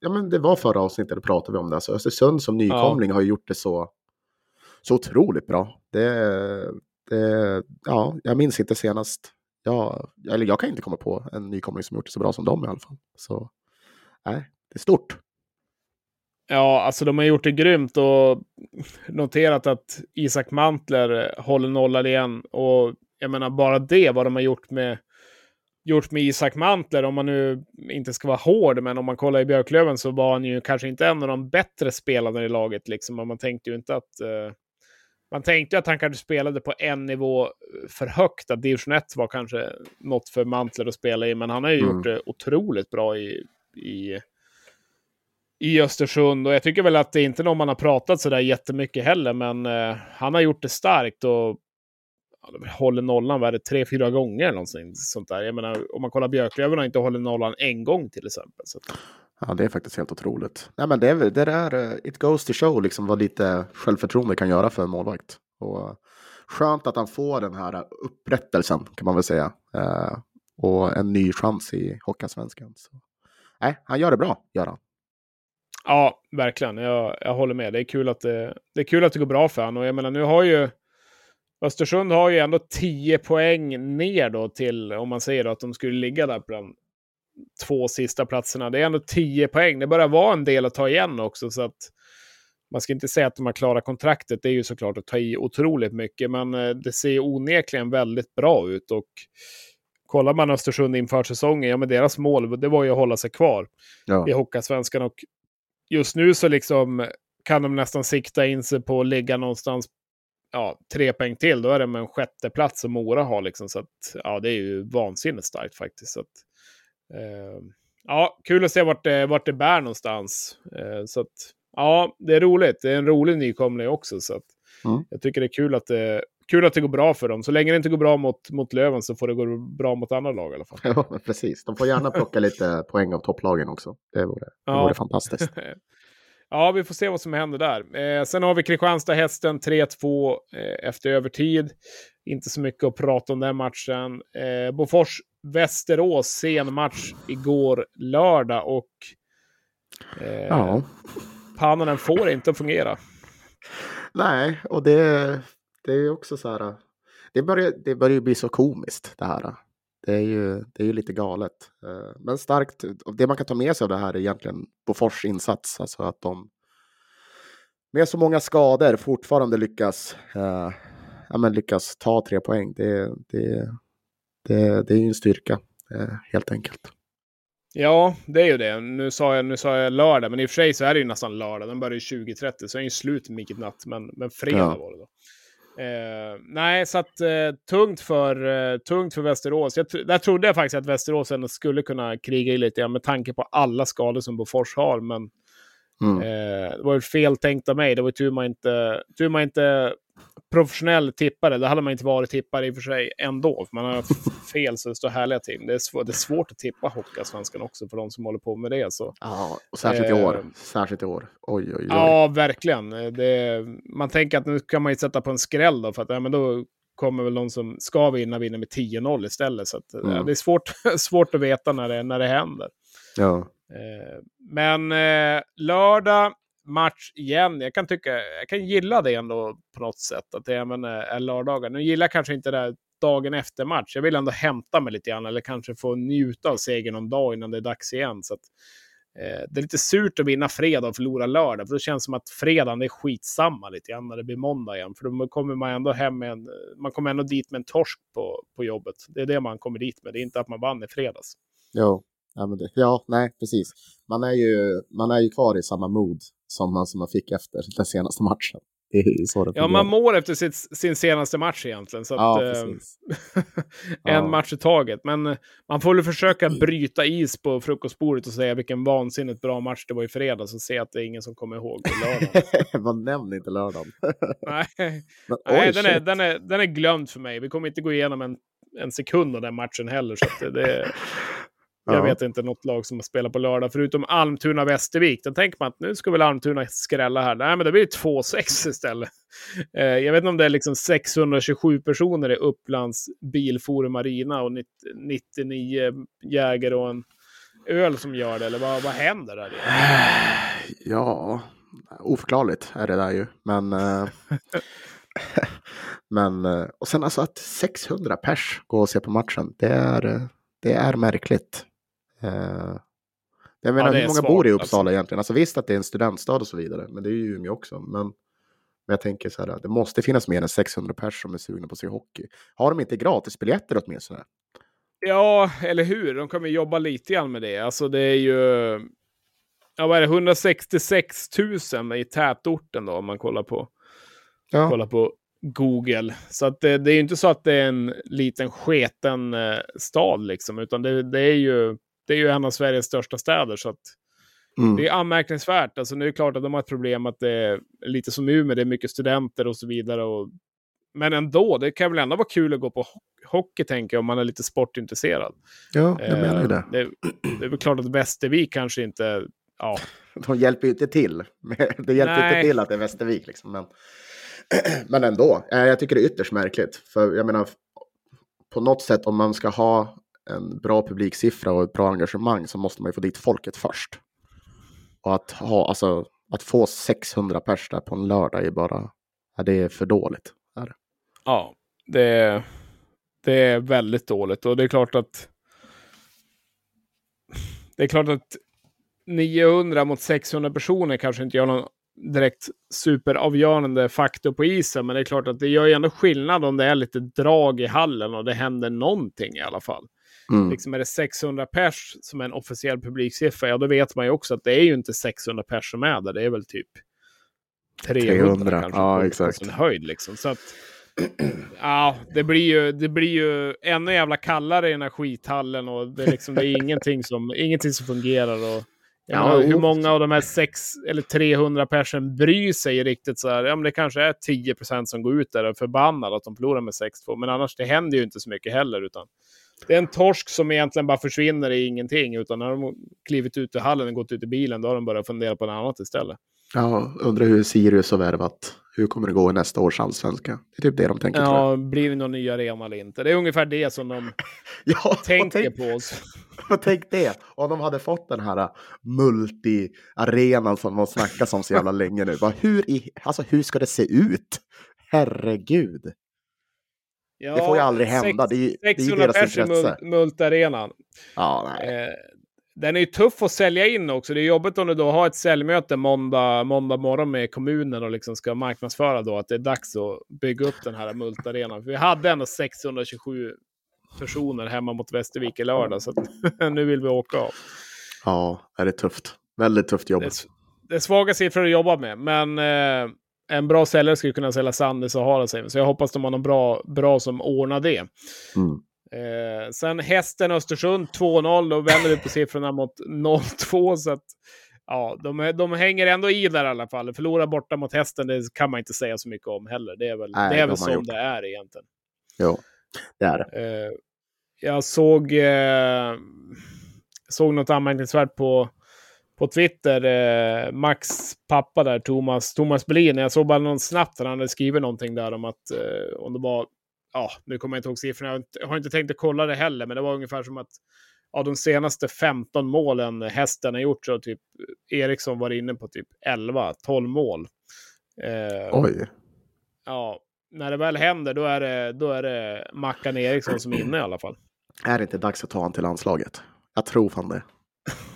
ja men det var förra avsnittet, då pratade vi om det. Alltså Östersund som nykomling ja. har gjort det så, så otroligt bra. Det, det, ja, jag minns inte senast. Ja, eller jag kan inte komma på en nykomling som gjort det så bra som dem i alla fall. Så nej, det är stort. Ja, alltså de har gjort det grymt och noterat att Isak Mantler håller nollan igen. Och jag menar bara det, vad de har gjort med, gjort med Isak Mantler, om man nu inte ska vara hård, men om man kollar i Björklöven så var han ju kanske inte en av de bättre spelarna i laget. Liksom. Man tänkte ju inte att... Uh, man tänkte att han kanske spelade på en nivå för högt, att division 1 var kanske något för Mantler att spela i, men han har ju mm. gjort det otroligt bra i, i i Östersund. Och jag tycker väl att det är inte någon man har pratat så där jättemycket heller, men eh, han har gjort det starkt och ja, håller nollan, vad är det, tre, fyra gånger eller någonting sånt där. Jag menar, om man kollar Björklöven har inte hållit nollan en gång till exempel. Så. Ja, det är faktiskt helt otroligt. Nej, men det, är, det är, uh, eh, it goes to show liksom vad lite självförtroende kan göra för en målvakt. Och, uh, skönt att han får den här upprättelsen kan man väl säga. Uh, och en ny chans i Hockeyallsvenskan. Nej, han gör det bra, gör han. Ja, verkligen. Jag, jag håller med. Det är, kul att det, det är kul att det går bra för honom. Och jag menar, nu har ju Östersund har ju ändå 10 poäng ner då till, om man säger då, att de skulle ligga där på de två sista platserna. Det är ändå 10 poäng. Det börjar vara en del att ta igen också. Så att man ska inte säga att de har klarat kontraktet. Det är ju såklart att ta i otroligt mycket. Men eh, det ser onekligen väldigt bra ut. Och kollar man Östersund inför säsongen, ja men deras mål det var ju att hålla sig kvar ja. i Hockeyallsvenskan. Och just nu så liksom kan de nästan sikta in sig på att ligga någonstans ja, tre poäng till. Då är det med en sjätte plats som Mora har. Liksom, så att, ja, det är ju vansinnigt starkt faktiskt. Så att, eh, ja, kul att se vart det, vart det bär någonstans. Eh, så att, ja, det är roligt. Det är en rolig nykomling också. Så att, mm. Jag tycker det är kul att det, kul att det går bra för dem. Så länge det inte går bra mot, mot Löven så får det gå bra mot andra lag i alla fall. Ja, precis. De får gärna plocka lite poäng av topplagen också. Det vore, det ja. vore fantastiskt. ja, vi får se vad som händer där. Eh, sen har vi Kristianstad-Hästen 3-2 eh, efter övertid. Inte så mycket att prata om den matchen. Eh, Bofors-Västerås, sen match igår lördag och eh, ja. Pannanen får inte fungera. Nej, och det det är ju också så här. Det börjar, det börjar bli så komiskt det här. Det är ju, det är ju lite galet. Eh, men starkt. Det man kan ta med sig av det här är egentligen Bofors insats. Alltså att de med så många skador fortfarande lyckas, eh, ja, men lyckas ta tre poäng. Det, det, det, det är ju en styrka eh, helt enkelt. Ja, det är ju det. Nu sa, jag, nu sa jag lördag, men i och för sig så är det ju nästan lördag. Den börjar ju 20.30, så är ju slut midnatt. Men, men fredag ja. var det då. Eh, nej, så att eh, tungt, för, eh, tungt för Västerås. Jag, där trodde jag faktiskt att Västerås ändå skulle kunna kriga i lite, ja, med tanke på alla skador som Bofors har. Men mm. eh, det var ju fel tänkt av mig. Det var tur man inte, tur man inte professionell tippare. Det hade man inte varit tippare i och för sig ändå. Man har fel så det står härliga till. Det är, svår, det är svårt att tippa Hockeyallsvenskan också för de som håller på med det. Så. Ja, och särskilt eh, i år. Särskilt i år. Oj, oj, oj. Ja, verkligen. Det, man tänker att nu kan man ju sätta på en skräll då, för att ja, men då kommer väl de som ska vinna vinna med 10-0 istället. Så att, mm. ja, det är svårt, svårt att veta när det, när det händer. Ja. Eh, men eh, lördag match igen. Jag kan tycka, jag kan gilla det ändå på något sätt. Att det även är eh, lördagar. Nu gillar jag kanske inte det här dagen efter match. Jag vill ändå hämta mig lite grann. Eller kanske få njuta av segern någon dag innan det är dags igen. Så att, eh, det är lite surt att vinna fredag och förlora lördag. För det känns som att fredagen är skitsamma lite grann när det blir måndag igen. För då kommer man ändå hem med en, man kommer ändå dit med en torsk på, på jobbet. Det är det man kommer dit med. Det är inte att man vann i fredags. Jo, ja, men det, ja nej precis. Man är, ju, man är ju kvar i samma mod som man, som man fick efter den senaste matchen. Det är så det ja, man mår efter sitt, sin senaste match egentligen. Så ja, att, eh, en ja. match i taget. Men eh, man får väl försöka bryta is på frukostbordet och säga vilken vansinnigt bra match det var i fredags och se att det är ingen som kommer ihåg lördagen. man nämner inte lördagen. Nej, Men, Nej den, är, den, är, den är glömd för mig. Vi kommer inte gå igenom en, en sekund av den matchen heller. Så det, jag vet inte något lag som har spelat på lördag, förutom Almtuna-Västervik. Då tänker man att nu ska väl Almtuna skrälla här. Nej, men det blir 2-6 istället. Eh, jag vet inte om det är liksom 627 personer i Upplands Bilforum Marina och 99 jägare och en öl som gör det, eller vad, vad händer där? Ja, oförklarligt är det där ju. Men, eh, men eh, och sen alltså att 600 pers går och ser på matchen, det är, det är märkligt. Uh, jag menar, ja, hur många svart, bor i Uppsala alltså. egentligen? Alltså visst att det är en studentstad och så vidare, men det är ju Umeå också. Men, men jag tänker så här, det måste finnas mer än 600 personer som är sugna på att se hockey. Har de inte gratisbiljetter åtminstone? Ja, eller hur? De kommer jobba lite grann med det. Alltså det är ju... Ja, vad är det? 166 000 i tätorten då, om man kollar på, ja. kollar på Google. Så att det, det är ju inte så att det är en liten sketen eh, stad liksom, utan det, det, är ju det är ju en av Sveriges största städer. Så att mm. Det är anmärkningsvärt. Alltså, nu är det klart att de har ett problem att det är lite som Umeå, det är mycket studenter och så vidare. Och, men ändå, det kan väl ändå vara kul att gå på hockey, tänker jag, om man är lite sportintresserad. Ja, jag menar ju det. det. Det är väl klart att Västervik kanske inte... Ja. De hjälper ju inte till. Det hjälper Nej. inte till att det är Västervik. Liksom. Men, men ändå, eh, jag tycker det är ytterst märkligt. För jag menar, på något sätt om man ska ha en bra publiksiffra och ett bra engagemang så måste man ju få dit folket först. Och att, ha, alltså, att få 600 pers där på en lördag är bara, ja, det är för dåligt. Är det. Ja, det, det är väldigt dåligt. Och det är klart att... Det är klart att 900 mot 600 personer kanske inte gör någon direkt superavgörande faktor på isen. Men det är klart att det gör ju ändå skillnad om det är lite drag i hallen och det händer någonting i alla fall. Mm. Liksom är det 600 pers som är en officiell publiksiffra, ja då vet man ju också att det är ju inte 600 pers som är där. Det är väl typ 300, 300, kanske. ja, på- på exakt. sin höjd liksom. Så att, ja, det blir, ju, det blir ju ännu jävla kallare i den här skithallen och det är, liksom, det är ingenting, som, ingenting som fungerar. Och, Ja, menar, hur många av de här sex eller 300 personen bryr sig riktigt så här? Ja, men det kanske är 10% som går ut där och är förbannade att de förlorar med 6-2. Men annars, det händer ju inte så mycket heller. Utan det är en torsk som egentligen bara försvinner i ingenting. Utan när de klivit ut ur hallen och gått ut i bilen, då har de börjat fundera på något annat istället. Ja, undrar hur Sirius har värvat. Hur kommer det gå i nästa års allsvenska? Det är typ det de tänker. Ja, blir det någon ny arena eller inte? Det är ungefär det som de Ja, tänker tänk, på oss. och tänk det. Om de hade fått den här multi-arenan som de snackas om så jävla länge nu. Bara, hur, i, alltså, hur ska det se ut? Herregud. Ja, det får ju aldrig hända. Det är, ju- det är ju 600 deras intresse. mul- multarenan. Ja, nej. Eh, den är ju tuff att sälja in också. Det är jobbigt om du då har ett säljmöte måndag, måndag morgon med kommunen och liksom ska marknadsföra då att det är dags att bygga upp den här multarenan. För vi hade ändå 627 personer hemma mot Västervik i lördag, så att nu vill vi åka av. Ja, det är tufft. Väldigt tufft jobb. Det det är svaga siffror att jobba med, men eh, en bra säljare skulle kunna sälja Sandnes och Haraldsheim. Så jag hoppas de har någon bra, bra som ordnar det. Mm. Eh, sen hästen Östersund 2-0, då vänder vi på siffrorna mot 0-2. Så att, ja, de, de hänger ändå i där i alla fall. Förlora borta mot hästen, det kan man inte säga så mycket om heller. Det är väl, Nej, det är väl som gjort. det är egentligen. Jo, det är det. Eh, jag såg, eh, såg något anmärkningsvärt på, på Twitter. Eh, Max pappa där, Thomas, Thomas Brolin. Jag såg bara någon snabbt, han hade skrivit någonting där om att eh, om det var, ja, nu kommer jag inte ihåg siffrorna. Jag har inte, har inte tänkt att kolla det heller, men det var ungefär som att av de senaste 15 målen hästen har gjort så har typ Eriksson var inne på typ 11-12 mål. Eh, Oj. ja, när det väl händer, då är det, då är det Mackan Eriksson som är inne i alla fall. Är det inte dags att ta honom till landslaget? Jag tror fan det.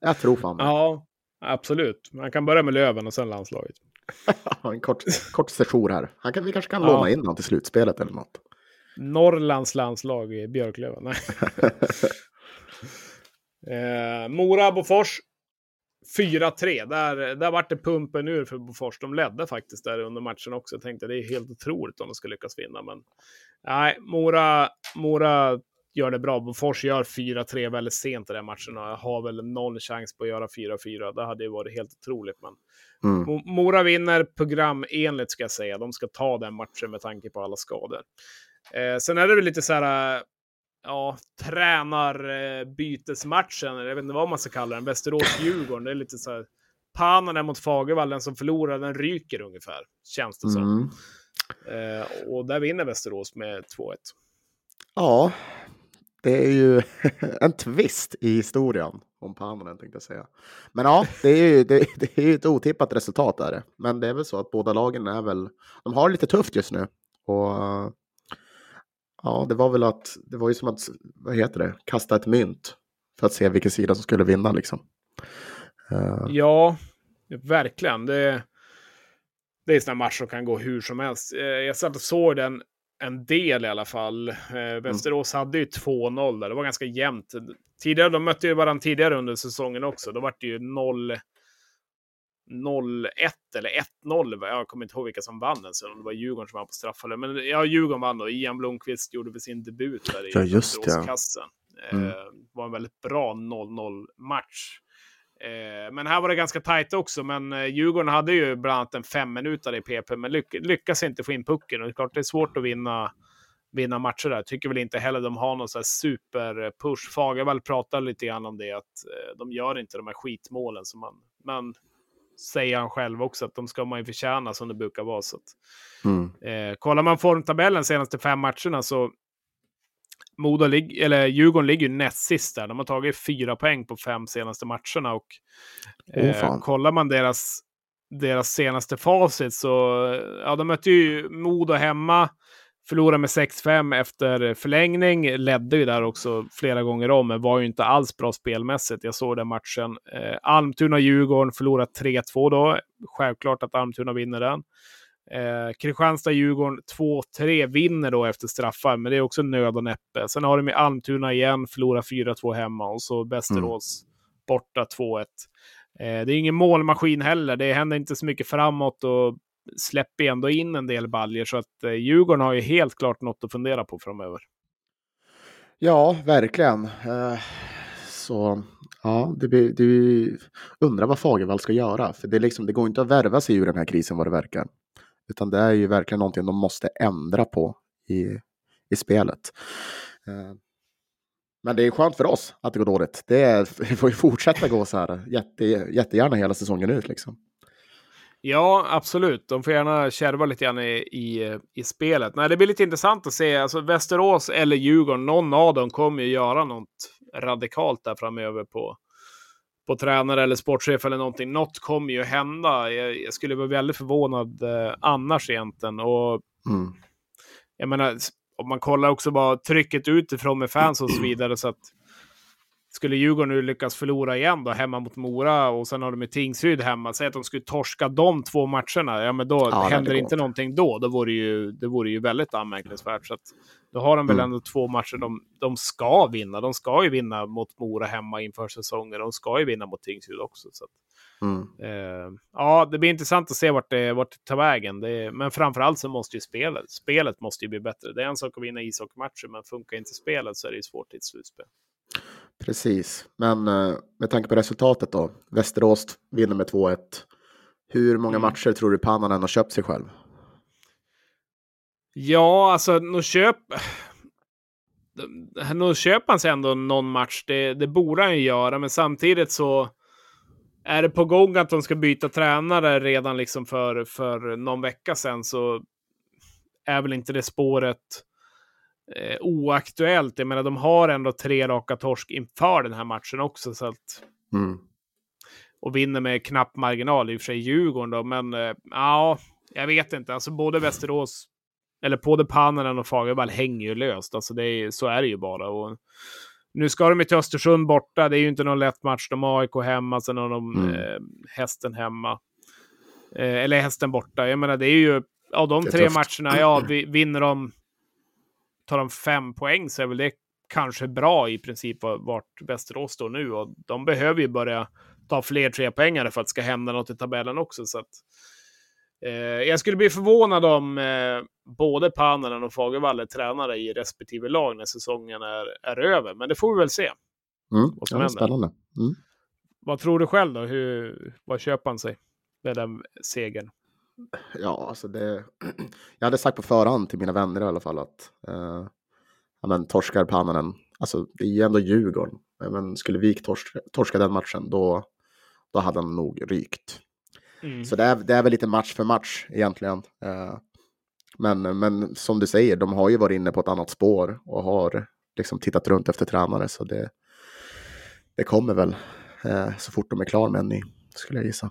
Jag tror fan. Ja, absolut. Man kan börja med Löven och sen landslaget. en kort, kort session här. Han kan, vi kanske kan Ja. låna in honom till slutspelet eller något. Norrlands landslag i Björklöven. Nej. eh, Mora-Bofors 4-3. Där, där vart det pumpen ur för Bofors. De ledde faktiskt där under matchen också. Jag tänkte det är helt otroligt om de ska lyckas vinna. Men nej, Mora, Mora gör det bra. Bofors gör 4-3 väldigt sent i den matchen och har väl noll chans på att göra 4-4. Det hade ju varit helt otroligt. Men Mm. Mo- Mora vinner programenligt ska jag säga. De ska ta den matchen med tanke på alla skador. Eh, sen är det väl lite så här, eh, ja, tränarbytesmatchen, jag vet inte vad man ska kalla den, Västerås-Djurgården. Det är lite så här, Pananen mot Fagervall, den som förlorar den ryker ungefär, känns det som. Mm. Eh, och där vinner Västerås med 2-1. Ja, det är ju en twist i historien om Pananen tänkte jag säga. Men ja, det är ju det, det är ju ett otippat resultat där. Men det är väl så att båda lagen är väl, de har det lite tufft just nu. Och ja, det var väl att, det var ju som att, vad heter det, kasta ett mynt för att se vilken sida som skulle vinna liksom. Eh. Ja, verkligen. Det, det är sådana matcher som kan gå hur som helst. Eh, jag satt och såg den en del i alla fall. Eh, Västerås hade ju 2-0 där. Det var ganska jämnt. Tidigare, de mötte ju varandra tidigare under säsongen också. Då var det ju 0 0-1 eller 1-0. Jag kommer inte ihåg vilka som vann den det var Djurgården som vann på straffar. Men ja, Djurgården vann då. Ian Blomqvist gjorde väl sin debut där i Ja, just det. Västeråskassen. Mm. Eh, var en väldigt bra 0-0 match. Eh, men här var det ganska tajt också, men eh, Djurgården hade ju bland annat en fem minuter i PP, men lyck lyckas inte få in pucken. Och det är klart, det är svårt att vinna, vinna matcher där. Tycker väl inte heller de har någon så här super-push. Fagervall pratar lite grann om det, att eh, de gör inte de här skitmålen som man... Men säger han själv också, att de ska man ju förtjäna som det brukar vara. Så att, mm. eh, kollar man formtabellen senaste fem matcherna så Modo lig eller Djurgården ligger ju näst sist där. De har tagit fyra poäng på fem senaste matcherna. Och, eh, oh, kollar man deras, deras senaste facit så ja, de mötte ju Modo hemma. Förlorade med 6-5 efter förlängning. Ledde ju där också flera gånger om, men var ju inte alls bra spelmässigt. Jag såg den matchen. Eh, Almtuna-Djurgården förlorar 3-2 då. Självklart att Almtuna vinner den. Eh, Kristianstad-Djurgården 2-3 vinner då efter straffar, men det är också nöd och näppe. Sen har de i Almtuna igen, förlorar 4-2 hemma och så Västerås mm. borta 2-1. Eh, det är ingen målmaskin heller. Det händer inte så mycket framåt och släpper ändå in en del baljer så att eh, Djurgården har ju helt klart något att fundera på framöver. Ja, verkligen. Eh, så ja, det, blir, det undrar vad Fagervall ska göra, för det, liksom, det går inte att värva sig ur den här krisen vad det verkar. Utan det är ju verkligen någonting de måste ändra på i, i spelet. Eh, men det är skönt för oss att det går dåligt. Det, är, vi får ju fortsätta gå så här jätte, jättegärna hela säsongen ut. Liksom. Ja, absolut. De får gärna kärva lite grann i, i, i spelet. Nej, det blir lite intressant att se. Alltså, Västerås eller Djurgården, någon av dem kommer ju göra något radikalt där framöver på, på tränare eller sportchef eller någonting. Något kommer ju hända. Jag, jag skulle vara väldigt förvånad eh, annars egentligen. Och mm. jag menar, om man kollar också bara trycket utifrån med fans och så vidare. så att skulle Djurgården nu lyckas förlora igen då hemma mot Mora och sen har de ju Tingsryd hemma. Säg att de skulle torska de två matcherna. Ja, men då ja, händer inte någonting då. Då vore ju, det vore ju väldigt anmärkningsvärt. Så att, då har de väl mm. ändå två matcher de, de ska vinna. De ska ju vinna mot Mora hemma inför säsongen. De ska ju vinna mot Tingsryd också. Så att, mm. eh, ja, det blir intressant att se vart det, vart det tar vägen. Det, men framförallt så måste ju spelet, spelet måste ju bli bättre. Det är en sak att vinna ishockeymatcher, men funkar inte spelet så är det ju svårt i ett slutspel. Precis, men eh, med tanke på resultatet då. Västerås vinner med 2-1. Hur många mm. matcher tror du Pannanen har köpt sig själv? Ja, alltså nu köp... Nu köper han sig ändå någon match. Det, det borde han ju göra, men samtidigt så är det på gång att de ska byta tränare redan liksom för, för någon vecka sedan så är väl inte det spåret eh, oaktuellt. Jag menar, de har ändå tre raka torsk inför den här matchen också. Så att, mm. Och vinner med knapp marginal, i och för sig Djurgården då. Men eh, ja, jag vet inte. Alltså både Västerås, eller både Pannanen och Fagervall hänger ju löst. Alltså det är, så är det ju bara. Och, nu ska de till Östersund borta. Det är ju inte någon lätt match. De har AIK hemma, sen har de mm. eh, hästen hemma. Eh, eller hästen borta. Jag menar, det är ju av de tre tufft. matcherna, ja, vi, vinner de tar de fem poäng så är väl det kanske bra i princip vart Västerås står nu. Och de behöver ju börja ta fler trepoängare för att det ska hända något i tabellen också. Så att, eh, jag skulle bli förvånad om eh, både Pannanen och Fagervall är tränare i respektive lag när säsongen är, är över. Men det får vi väl se. Mm, vad som ja, händer. Spännande. Mm. Vad tror du själv då? Hur, vad köper han sig med den segern? Ja, alltså det. Jag hade sagt på förhand till mina vänner i alla fall att eh, ja, men torskar Pannanen. Alltså, det är ju ändå Djurgården. Men skulle Vik torska, torska den matchen, då, då hade han nog rykt. Mm. Så det är, det är väl lite match för match egentligen. Eh, men, men som du säger, de har ju varit inne på ett annat spår och har liksom tittat runt efter tränare. Så det, det kommer väl eh, så fort de är klara med en ny, skulle jag gissa.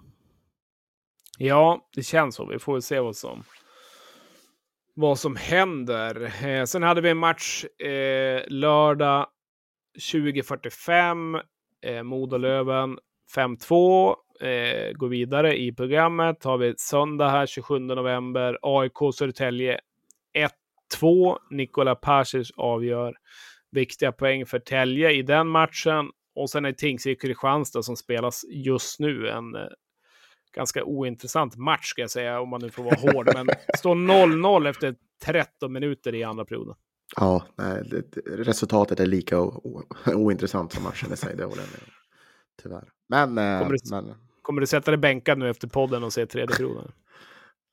Ja, det känns så. Vi får väl se vad som, vad som händer. Eh, sen hade vi en match eh, lördag 20.45. Eh, Modalöven 5-2. Eh, går vidare i programmet. Har vi söndag här 27 november. AIK Södertälje 1-2. Nikola Pasic avgör viktiga poäng för Tälje i den matchen. Och sen är Tingsryd Kristianstad som spelas just nu. En eh, ganska ointressant match ska jag säga, om man nu får vara hård. Men står 0-0 efter 13 minuter i andra perioden. Ja, nej, resultatet är lika ointressant som matchen i sig. Det håller jag med tyvärr. Men, eh, Kommer du- men Kommer du sätta dig bänkad nu efter podden och se tredje perioden?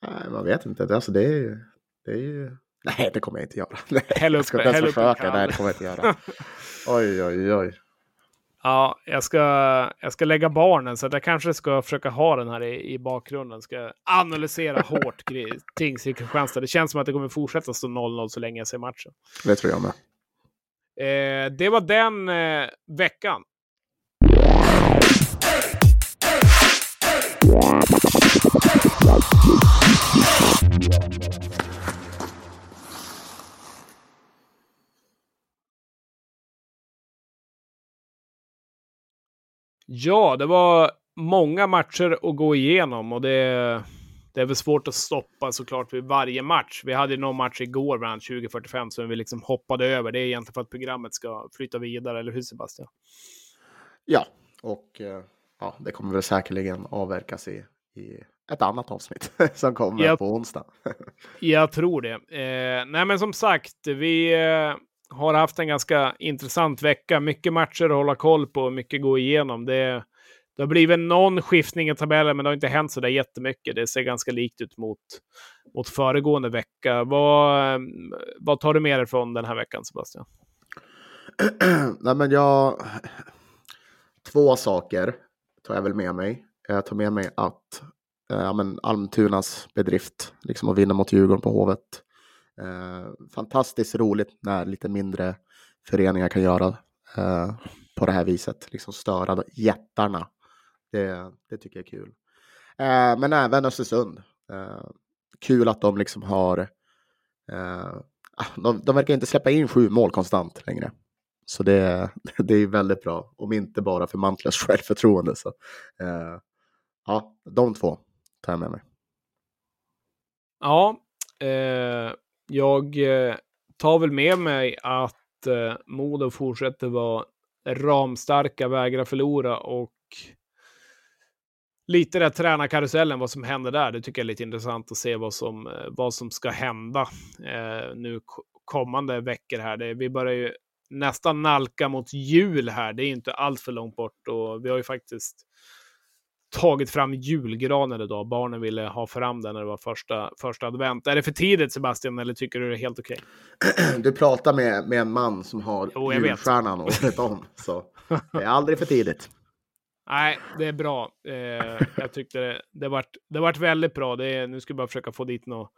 nej, man vet inte. Alltså, det är ju... Det är ju... Nej, det kommer jag inte göra. Nej, Häll upp- jag ska inte ens försöka. Nej, det kommer jag inte göra. Oj, oj, oj. Ja, jag ska, jag ska lägga barnen så att jag kanske ska försöka ha den här i, i bakgrunden. Ska analysera hårt Tingsryd Kristianstad. Det känns som att det kommer fortsätta stå 0-0 så länge jag ser matchen. Det tror jag med. Eh, det var den eh, veckan. Ja, det var många matcher att gå igenom och det, det är väl svårt att stoppa såklart vid varje match. Vi hade någon match igår, bland annat 2045, som vi liksom hoppade över. Det är egentligen för att programmet ska flytta vidare, eller hur Sebastian? Ja, och eh, ja, det kommer väl säkerligen avverkas i, i ett annat avsnitt som kommer Ja. på onsdag. Jag tror det. Eh, nej, men som sagt, vi eh, har haft en ganska intressant vecka. Mycket matcher att hålla koll på, mycket gå igenom. Det, det har blivit någon skiftning i tabellen, men det har inte hänt så där jättemycket. Det ser ganska likt ut mot, mot föregående vecka. Vad, vad tar du med dig från den här veckan, Sebastian? Nej, men jag... Två saker tar jag väl med mig. Jag tar med mig att eh, ja, men Almtunas bedrift, liksom att vinna mot Djurgården på Hovet. Eh, fantastiskt roligt när lite mindre föreningar kan göra eh, på det här viset. Liksom störa jättarna. Det, det tycker jag är kul. Eh, men även Östersund. Eh, kul att de liksom har... Eh, ah, de, de verkar inte släppa in sju mål konstant längre. Så det, det är väldigt bra, om inte bara för Mantlers självförtroende. Så, eh, ja, de två tar jag med mig. Ja, eh, jag eh, tar väl med mig att eh, Modo fortsätter vara ramstarka, vägra förlora och lite där tränarkarusellen, vad som händer där. Det tycker jag är lite intressant att se vad som, eh, vad som ska hända eh, nu kommande veckor här. Det, vi börjar ju nästan nalka mot jul här. Det är inte allt för långt bort och vi har ju faktiskt tagit fram julgranen idag. Barnen ville ha fram den när det var första, första advent. Är det för tidigt Sebastian eller tycker du det är helt okej? Du pratar med, med en man som har Jo, julstjärnan året om. Så det är aldrig för tidigt. Nej, det är bra. Eh, jag tyckte det, det, vart, det vart väldigt bra. Det är, nu ska jag bara försöka få dit något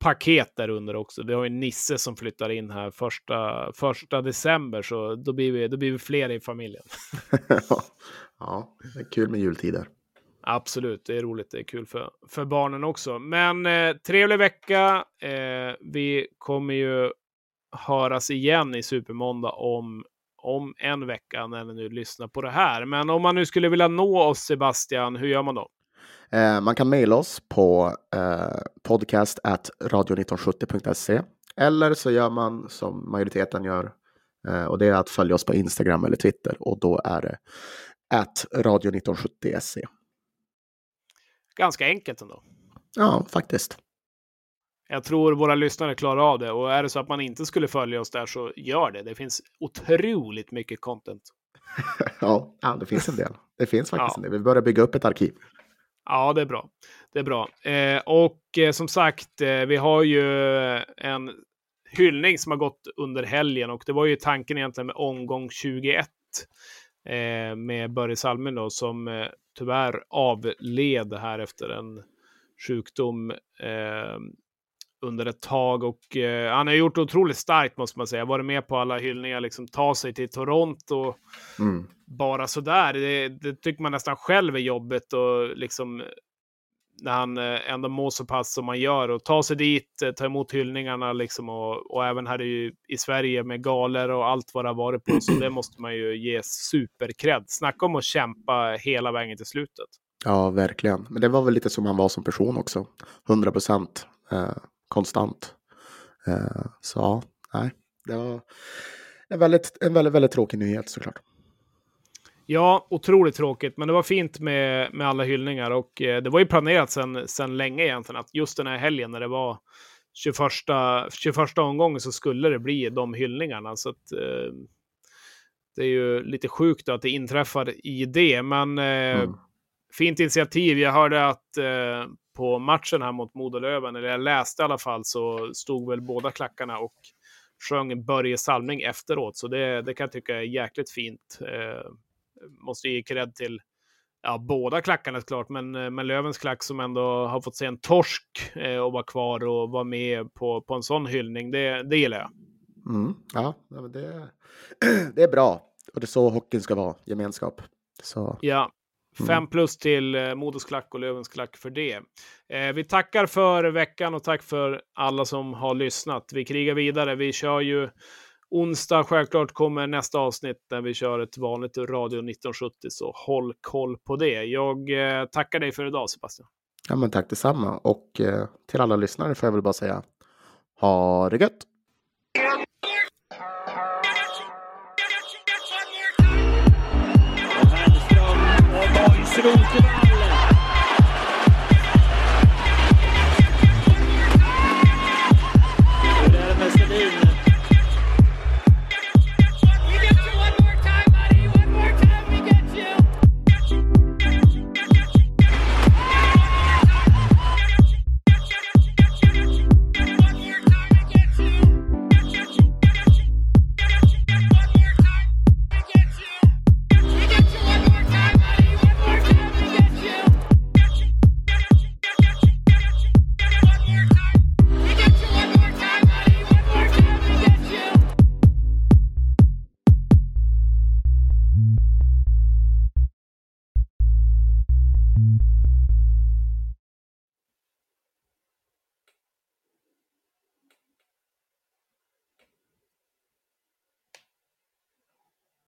paket där under också. Vi har ju Nisse som flyttar in här första, första december, så då blir, vi, då blir vi fler i familjen. ja, det är kul med jultider. Absolut, det är roligt. Det är kul för, för barnen också. Men eh, trevlig vecka. Eh, vi kommer ju höras igen i Supermåndag om, om en vecka när ni nu lyssnar på det här. Men om man nu skulle vilja nå oss, Sebastian, hur gör man då? Eh, man kan mejla oss på eh, podcast radio1970.se eller så gör man som majoriteten gör eh, och det är att följa oss på Instagram eller Twitter och då är det at radio1970.se. Ganska enkelt ändå. Ja, faktiskt. Jag tror våra lyssnare klarar av det. Och är det så att man inte skulle följa oss där så gör det. Det finns otroligt mycket content. Ja, ja, det finns en del. Det finns faktiskt Ja. en del. Vi börjar bygga upp ett arkiv. Ja, det är bra. Det är bra. Eh, och eh, som sagt, eh, vi har ju en hyllning som har gått under helgen och det var ju tanken egentligen med omgång 21 eh, med Börje Salming då som eh, tyvärr avled här efter en sjukdom eh, under ett tag och eh, han har gjort det otroligt starkt måste man säga. Varit med på alla hyllningar, liksom ta sig till Toronto Mm. bara sådär. Det, det tycker man nästan själv är jobbigt och liksom när han eh, ändå mår så pass som man gör och ta sig dit, eh, ta emot hyllningarna liksom och, och även här i, i Sverige med galer och allt vad det har varit på. Så det måste man ju ge superkredd. Snacka om att kämpa hela vägen till slutet. Ja, verkligen. Men det var väl lite som han var som person också. 100 procent eh, konstant. Eh, så ja, nej, det var en väldigt, en väldigt, väldigt tråkig nyhet såklart. Ja, otroligt tråkigt, men det var fint med, med alla hyllningar och eh, det var ju planerat sedan sen länge egentligen att just den här helgen när det var 21, 21 omgången så skulle det bli de hyllningarna. Så att, eh, det är ju lite sjukt att det inträffar i det, men eh, mm. fint initiativ. Jag hörde att eh, på matchen här mot Modolöven, eller jag läste i alla fall, så stod väl båda klackarna och sjöng Börje Salming efteråt. Så det, det kan jag tycka är jäkligt fint. Eh, måste ge cred till ja, båda klackarna klart, men, eh, men Lövens klack som ändå har fått se en torsk eh, och vara kvar och vara med på, på en sån hyllning, det, det gillar jag. Mm, ja, det, det är bra. Och det är så hockeyn ska vara, gemenskap. Så. Ja, mm. fem plus till eh, Modos klack och Lövens klack för det. Eh, vi tackar för veckan och tack för alla som har lyssnat. Vi krigar vidare. Vi kör ju onsdag. Självklart kommer nästa avsnitt där vi kör ett vanligt Radio 1970, så håll koll på det. Jag eh, tackar dig för idag Sebastian. Ja, men tack detsamma och eh, till alla lyssnare får jag väl bara säga ha det gött! Rosenberg